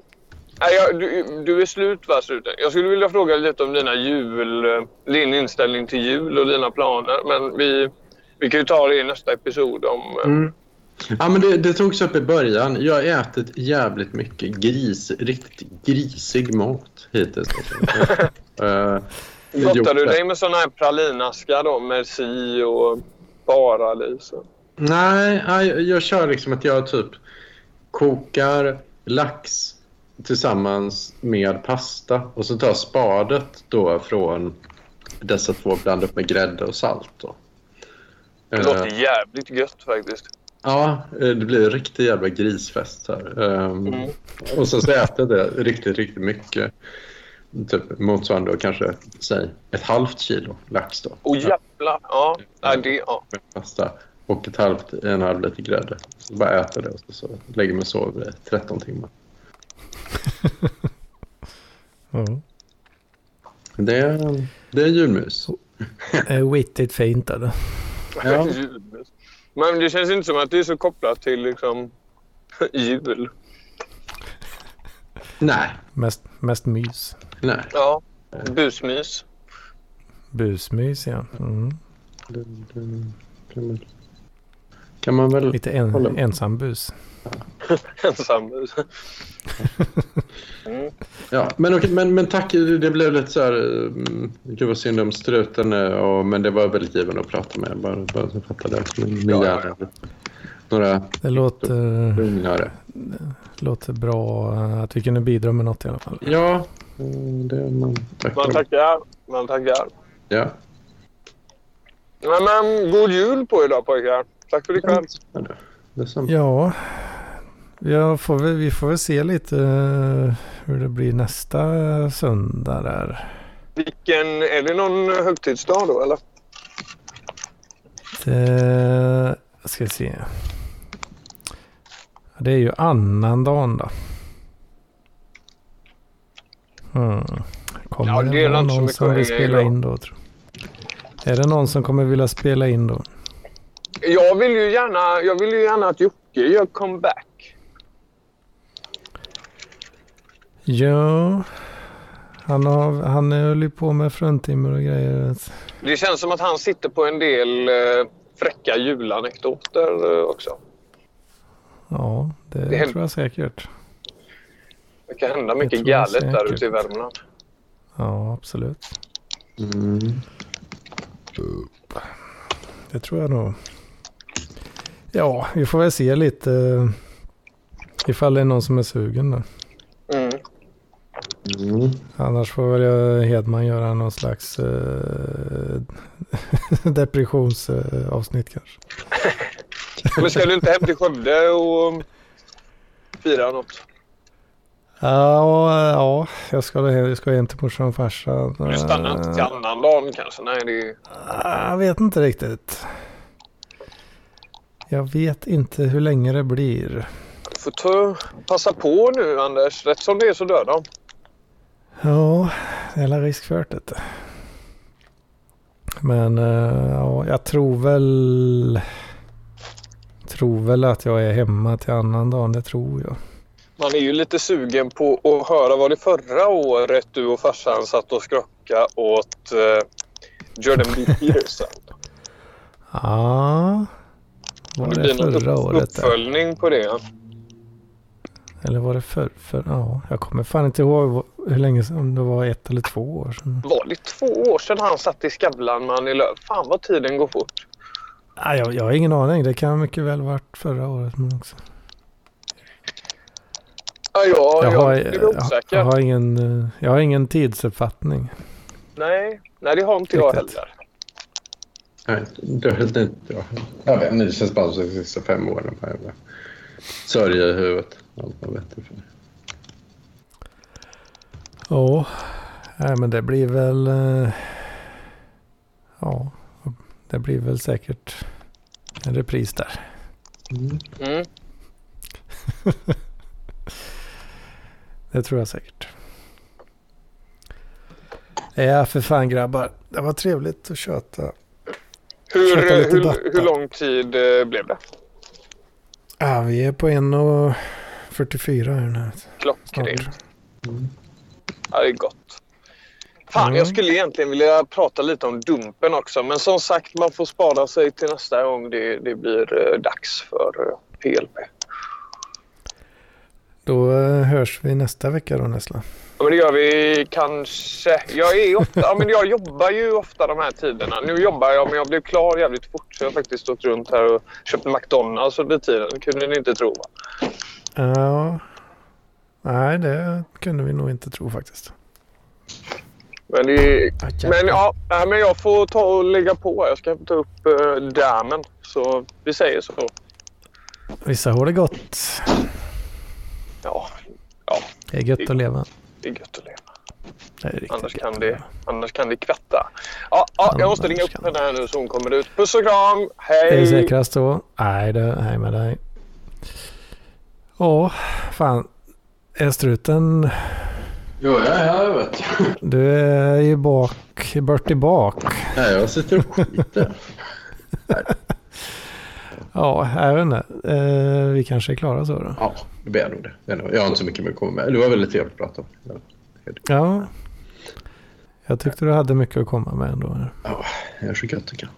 Nej, jag, du, du är slut va, sluten. Jag skulle vilja fråga lite om dina jul... Din inställning till jul och dina planer. Men vi, vi kan ju ta det i nästa episod om... eh, Mm. Ja, men det, det togs upp i början. Jag har ätit jävligt mycket gris, riktigt grisig mat hittills. (laughs) uh, du dig med såna här pralinaskar då? Merci och Paradis? och- Nej, nej, jag kör liksom att jag typ kokar lax tillsammans med pasta och så tar spadet då från dessa två blandar upp med grädde och salt. Då. Det Eh, låter jävligt gött faktiskt. Ja, eh, det blir en riktig jävla grisfest här. Ehm, Mm. Och sen så äter jag det riktigt, riktigt mycket. typ motsvarande kanske säg ett halvt kilo lax då. Och jävlar. Ja, nej, det, ja. med pasta och ett halvt, en halv liter grädde. Så bara äter det och så, så lägger mig och sover i 13 timmar. (laughs) Ja. Det är, det är julmys. Det är wittigt fint det. Ja. (laughs) Men det känns inte som att det är så kopplat till liksom (laughs) jul. Nej, Mest, mest mys. nej. Ja, busmys. Busmys ja. Mm. Det, det, kan, man, väl... Lite en, med. ensam bus. (laughs) Ensammus. Mm. Ja, men, okej, men, men tack. Det blev lite så här... mm, Gud vad synd om struten. eh, Och, men det var väldigt givande att prata med. Bara, bara så jag fattade det. Min Ja, hjärna. Några Det låter, lugnare. låter bra att vi kunde bidra med något i alla fall. Ja, eh, det är man. Tack. Man tackar. Man tackar. Ja. Men, men god jul på er då pojkar. Tack för ikväll. Ja, det- Detsamma. Ja, jag får väl, vi får väl se lite eh, hur det blir nästa söndag där. Vilken, är det någon högtidsdag då eller? Det ska se. Det är ju annandagen då. Hmm. Kommer Ja, det, det någon som vill spela in då? Tror. Är det någon som kommer vilja spela in då? Jag vill ju gärna, jag vill ju gärna att Jocke gör comeback. Ja, han, har, han höll ju på med fruntimmer och grejer. Det känns som att han sitter på en del eh, fräcka julanekdoter eh, också. Ja, det, Det tror jag säkert. Det kan hända mycket galet där ute i Värmland. Ja, absolut. Mm. Det tror jag nog. Ja, vi får väl se lite eh, ifall det är någon som är sugen då. Mm. Mm. Annars får väl jag- Hedman göra någon slags eh, (laughs) depressionsavsnitt kanske. (laughs) Men ska du inte hem till Skövde och fira något? Ja, ja jag, ska, jag ska hem till morsan och farsan. Du stannar inte till Eh, annan dagen kanske? Nej, det är... Jag vet inte riktigt. Jag vet inte hur länge det blir. Du får ta, passa på nu Anders. Rätt som det är så dör de. Ja, det är risk för det. Men eh, ja, jag tror väl... Tror väl att jag är hemma till annan dagen, det tror jag. Man är ju lite sugen på att höra vad det förra året du och farsan satt och skrocka åt uh, Jordan B. Peterson. (laughs) Ja, var Det det blir någon förra året? Där? uppföljning på det. Eller var det för, för... Ja, jag kommer fan inte ihåg hur länge sedan, om det var ett eller två år sedan. Var det två år sedan han satt i Skavlan med Annie Lööf? Fan vad tiden går fort. Nej, jag, jag har ingen aning, det kan mycket väl varit förra året. Men också. Ja, jag, Jag, har, är jag, jag, har ingen, eh, jag har ingen tidsuppfattning. Nej, nej, det har inte jag heller. Nej, det, det, ja. Jag vet inte, det känns bara som de sista fem åren. Sörja i huvudet. Allt man vet det för. Ja, nej, men det blir väl... eh, Ja, det blir väl säkert en repris där. Mm. Mm. (laughs) Det tror jag säkert. Ja, för fan grabbar. Det var trevligt att köta. Hur, lite hur, hur lång tid eh, blev det? Ja, vi är på 1.44 här nu. Klockrent. Mm. Ja, det är gott. Fan, Mm. jag skulle egentligen vilja prata lite om Dumpen också. Men som sagt, man får spara sig till nästa gång det, det blir eh, dags för eh, PLP. Då eh, hörs vi nästa vecka då Nessla. Ja, men det gör vi kanske. Jag, är ofta, ja, men jag jobbar ju ofta de här tiderna. Nu jobbar jag, men jag blev klar jävligt fort. Så jag har faktiskt stått runt här och köpt McDonalds under tiden. Det kunde ni inte tro. Va? Ja. Nej, det kunde vi nog inte tro faktiskt. Men, det, Ah, men, ja, men jag får ta och lägga på. Jag ska ta upp uh, dammen. Så vi säger så. Vissa har det gott. Ja, ja Det är gött att leva. det är gött att leva. Det är Annars kan, det, annars kan det kvatta. Ja, ja, jag måste ringa upp henne här nu så hon kommer ut. Puss och kram! Är det Hej! säkrast då? Nej, det, hej med dig. Åh, fan. Är struten... Jo, jag är här vet du. Du är ju bak, bort i bak. Nej, jag sitter och skiter. (laughs) Ja, jag vet inte. Eh, vi kanske är klara så då. Ja, det blir nog det. Jag har inte så mycket mer att komma med. Det var väldigt trevligt att prata om. Ja. Jag tyckte du hade mycket att komma med ändå. Ja, jag så gött jag kan.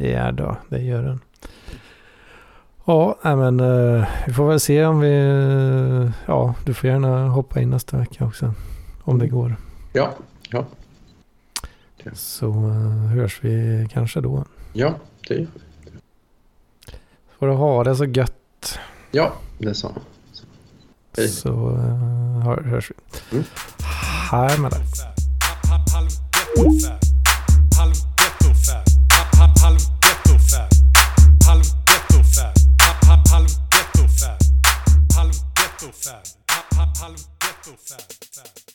Ja då, det gör den. Ja, men eh, vi får väl se om vi... ja, du får gärna hoppa in nästa vecka också. Om det går. Ja, ja, Så eh, hörs vi kanske då. ja, det, Får du ha det så gött. ja, det sa han. Hej. Så uh, hör, hörs vi. Mm. Hej med dig. Halv ghetto-fab.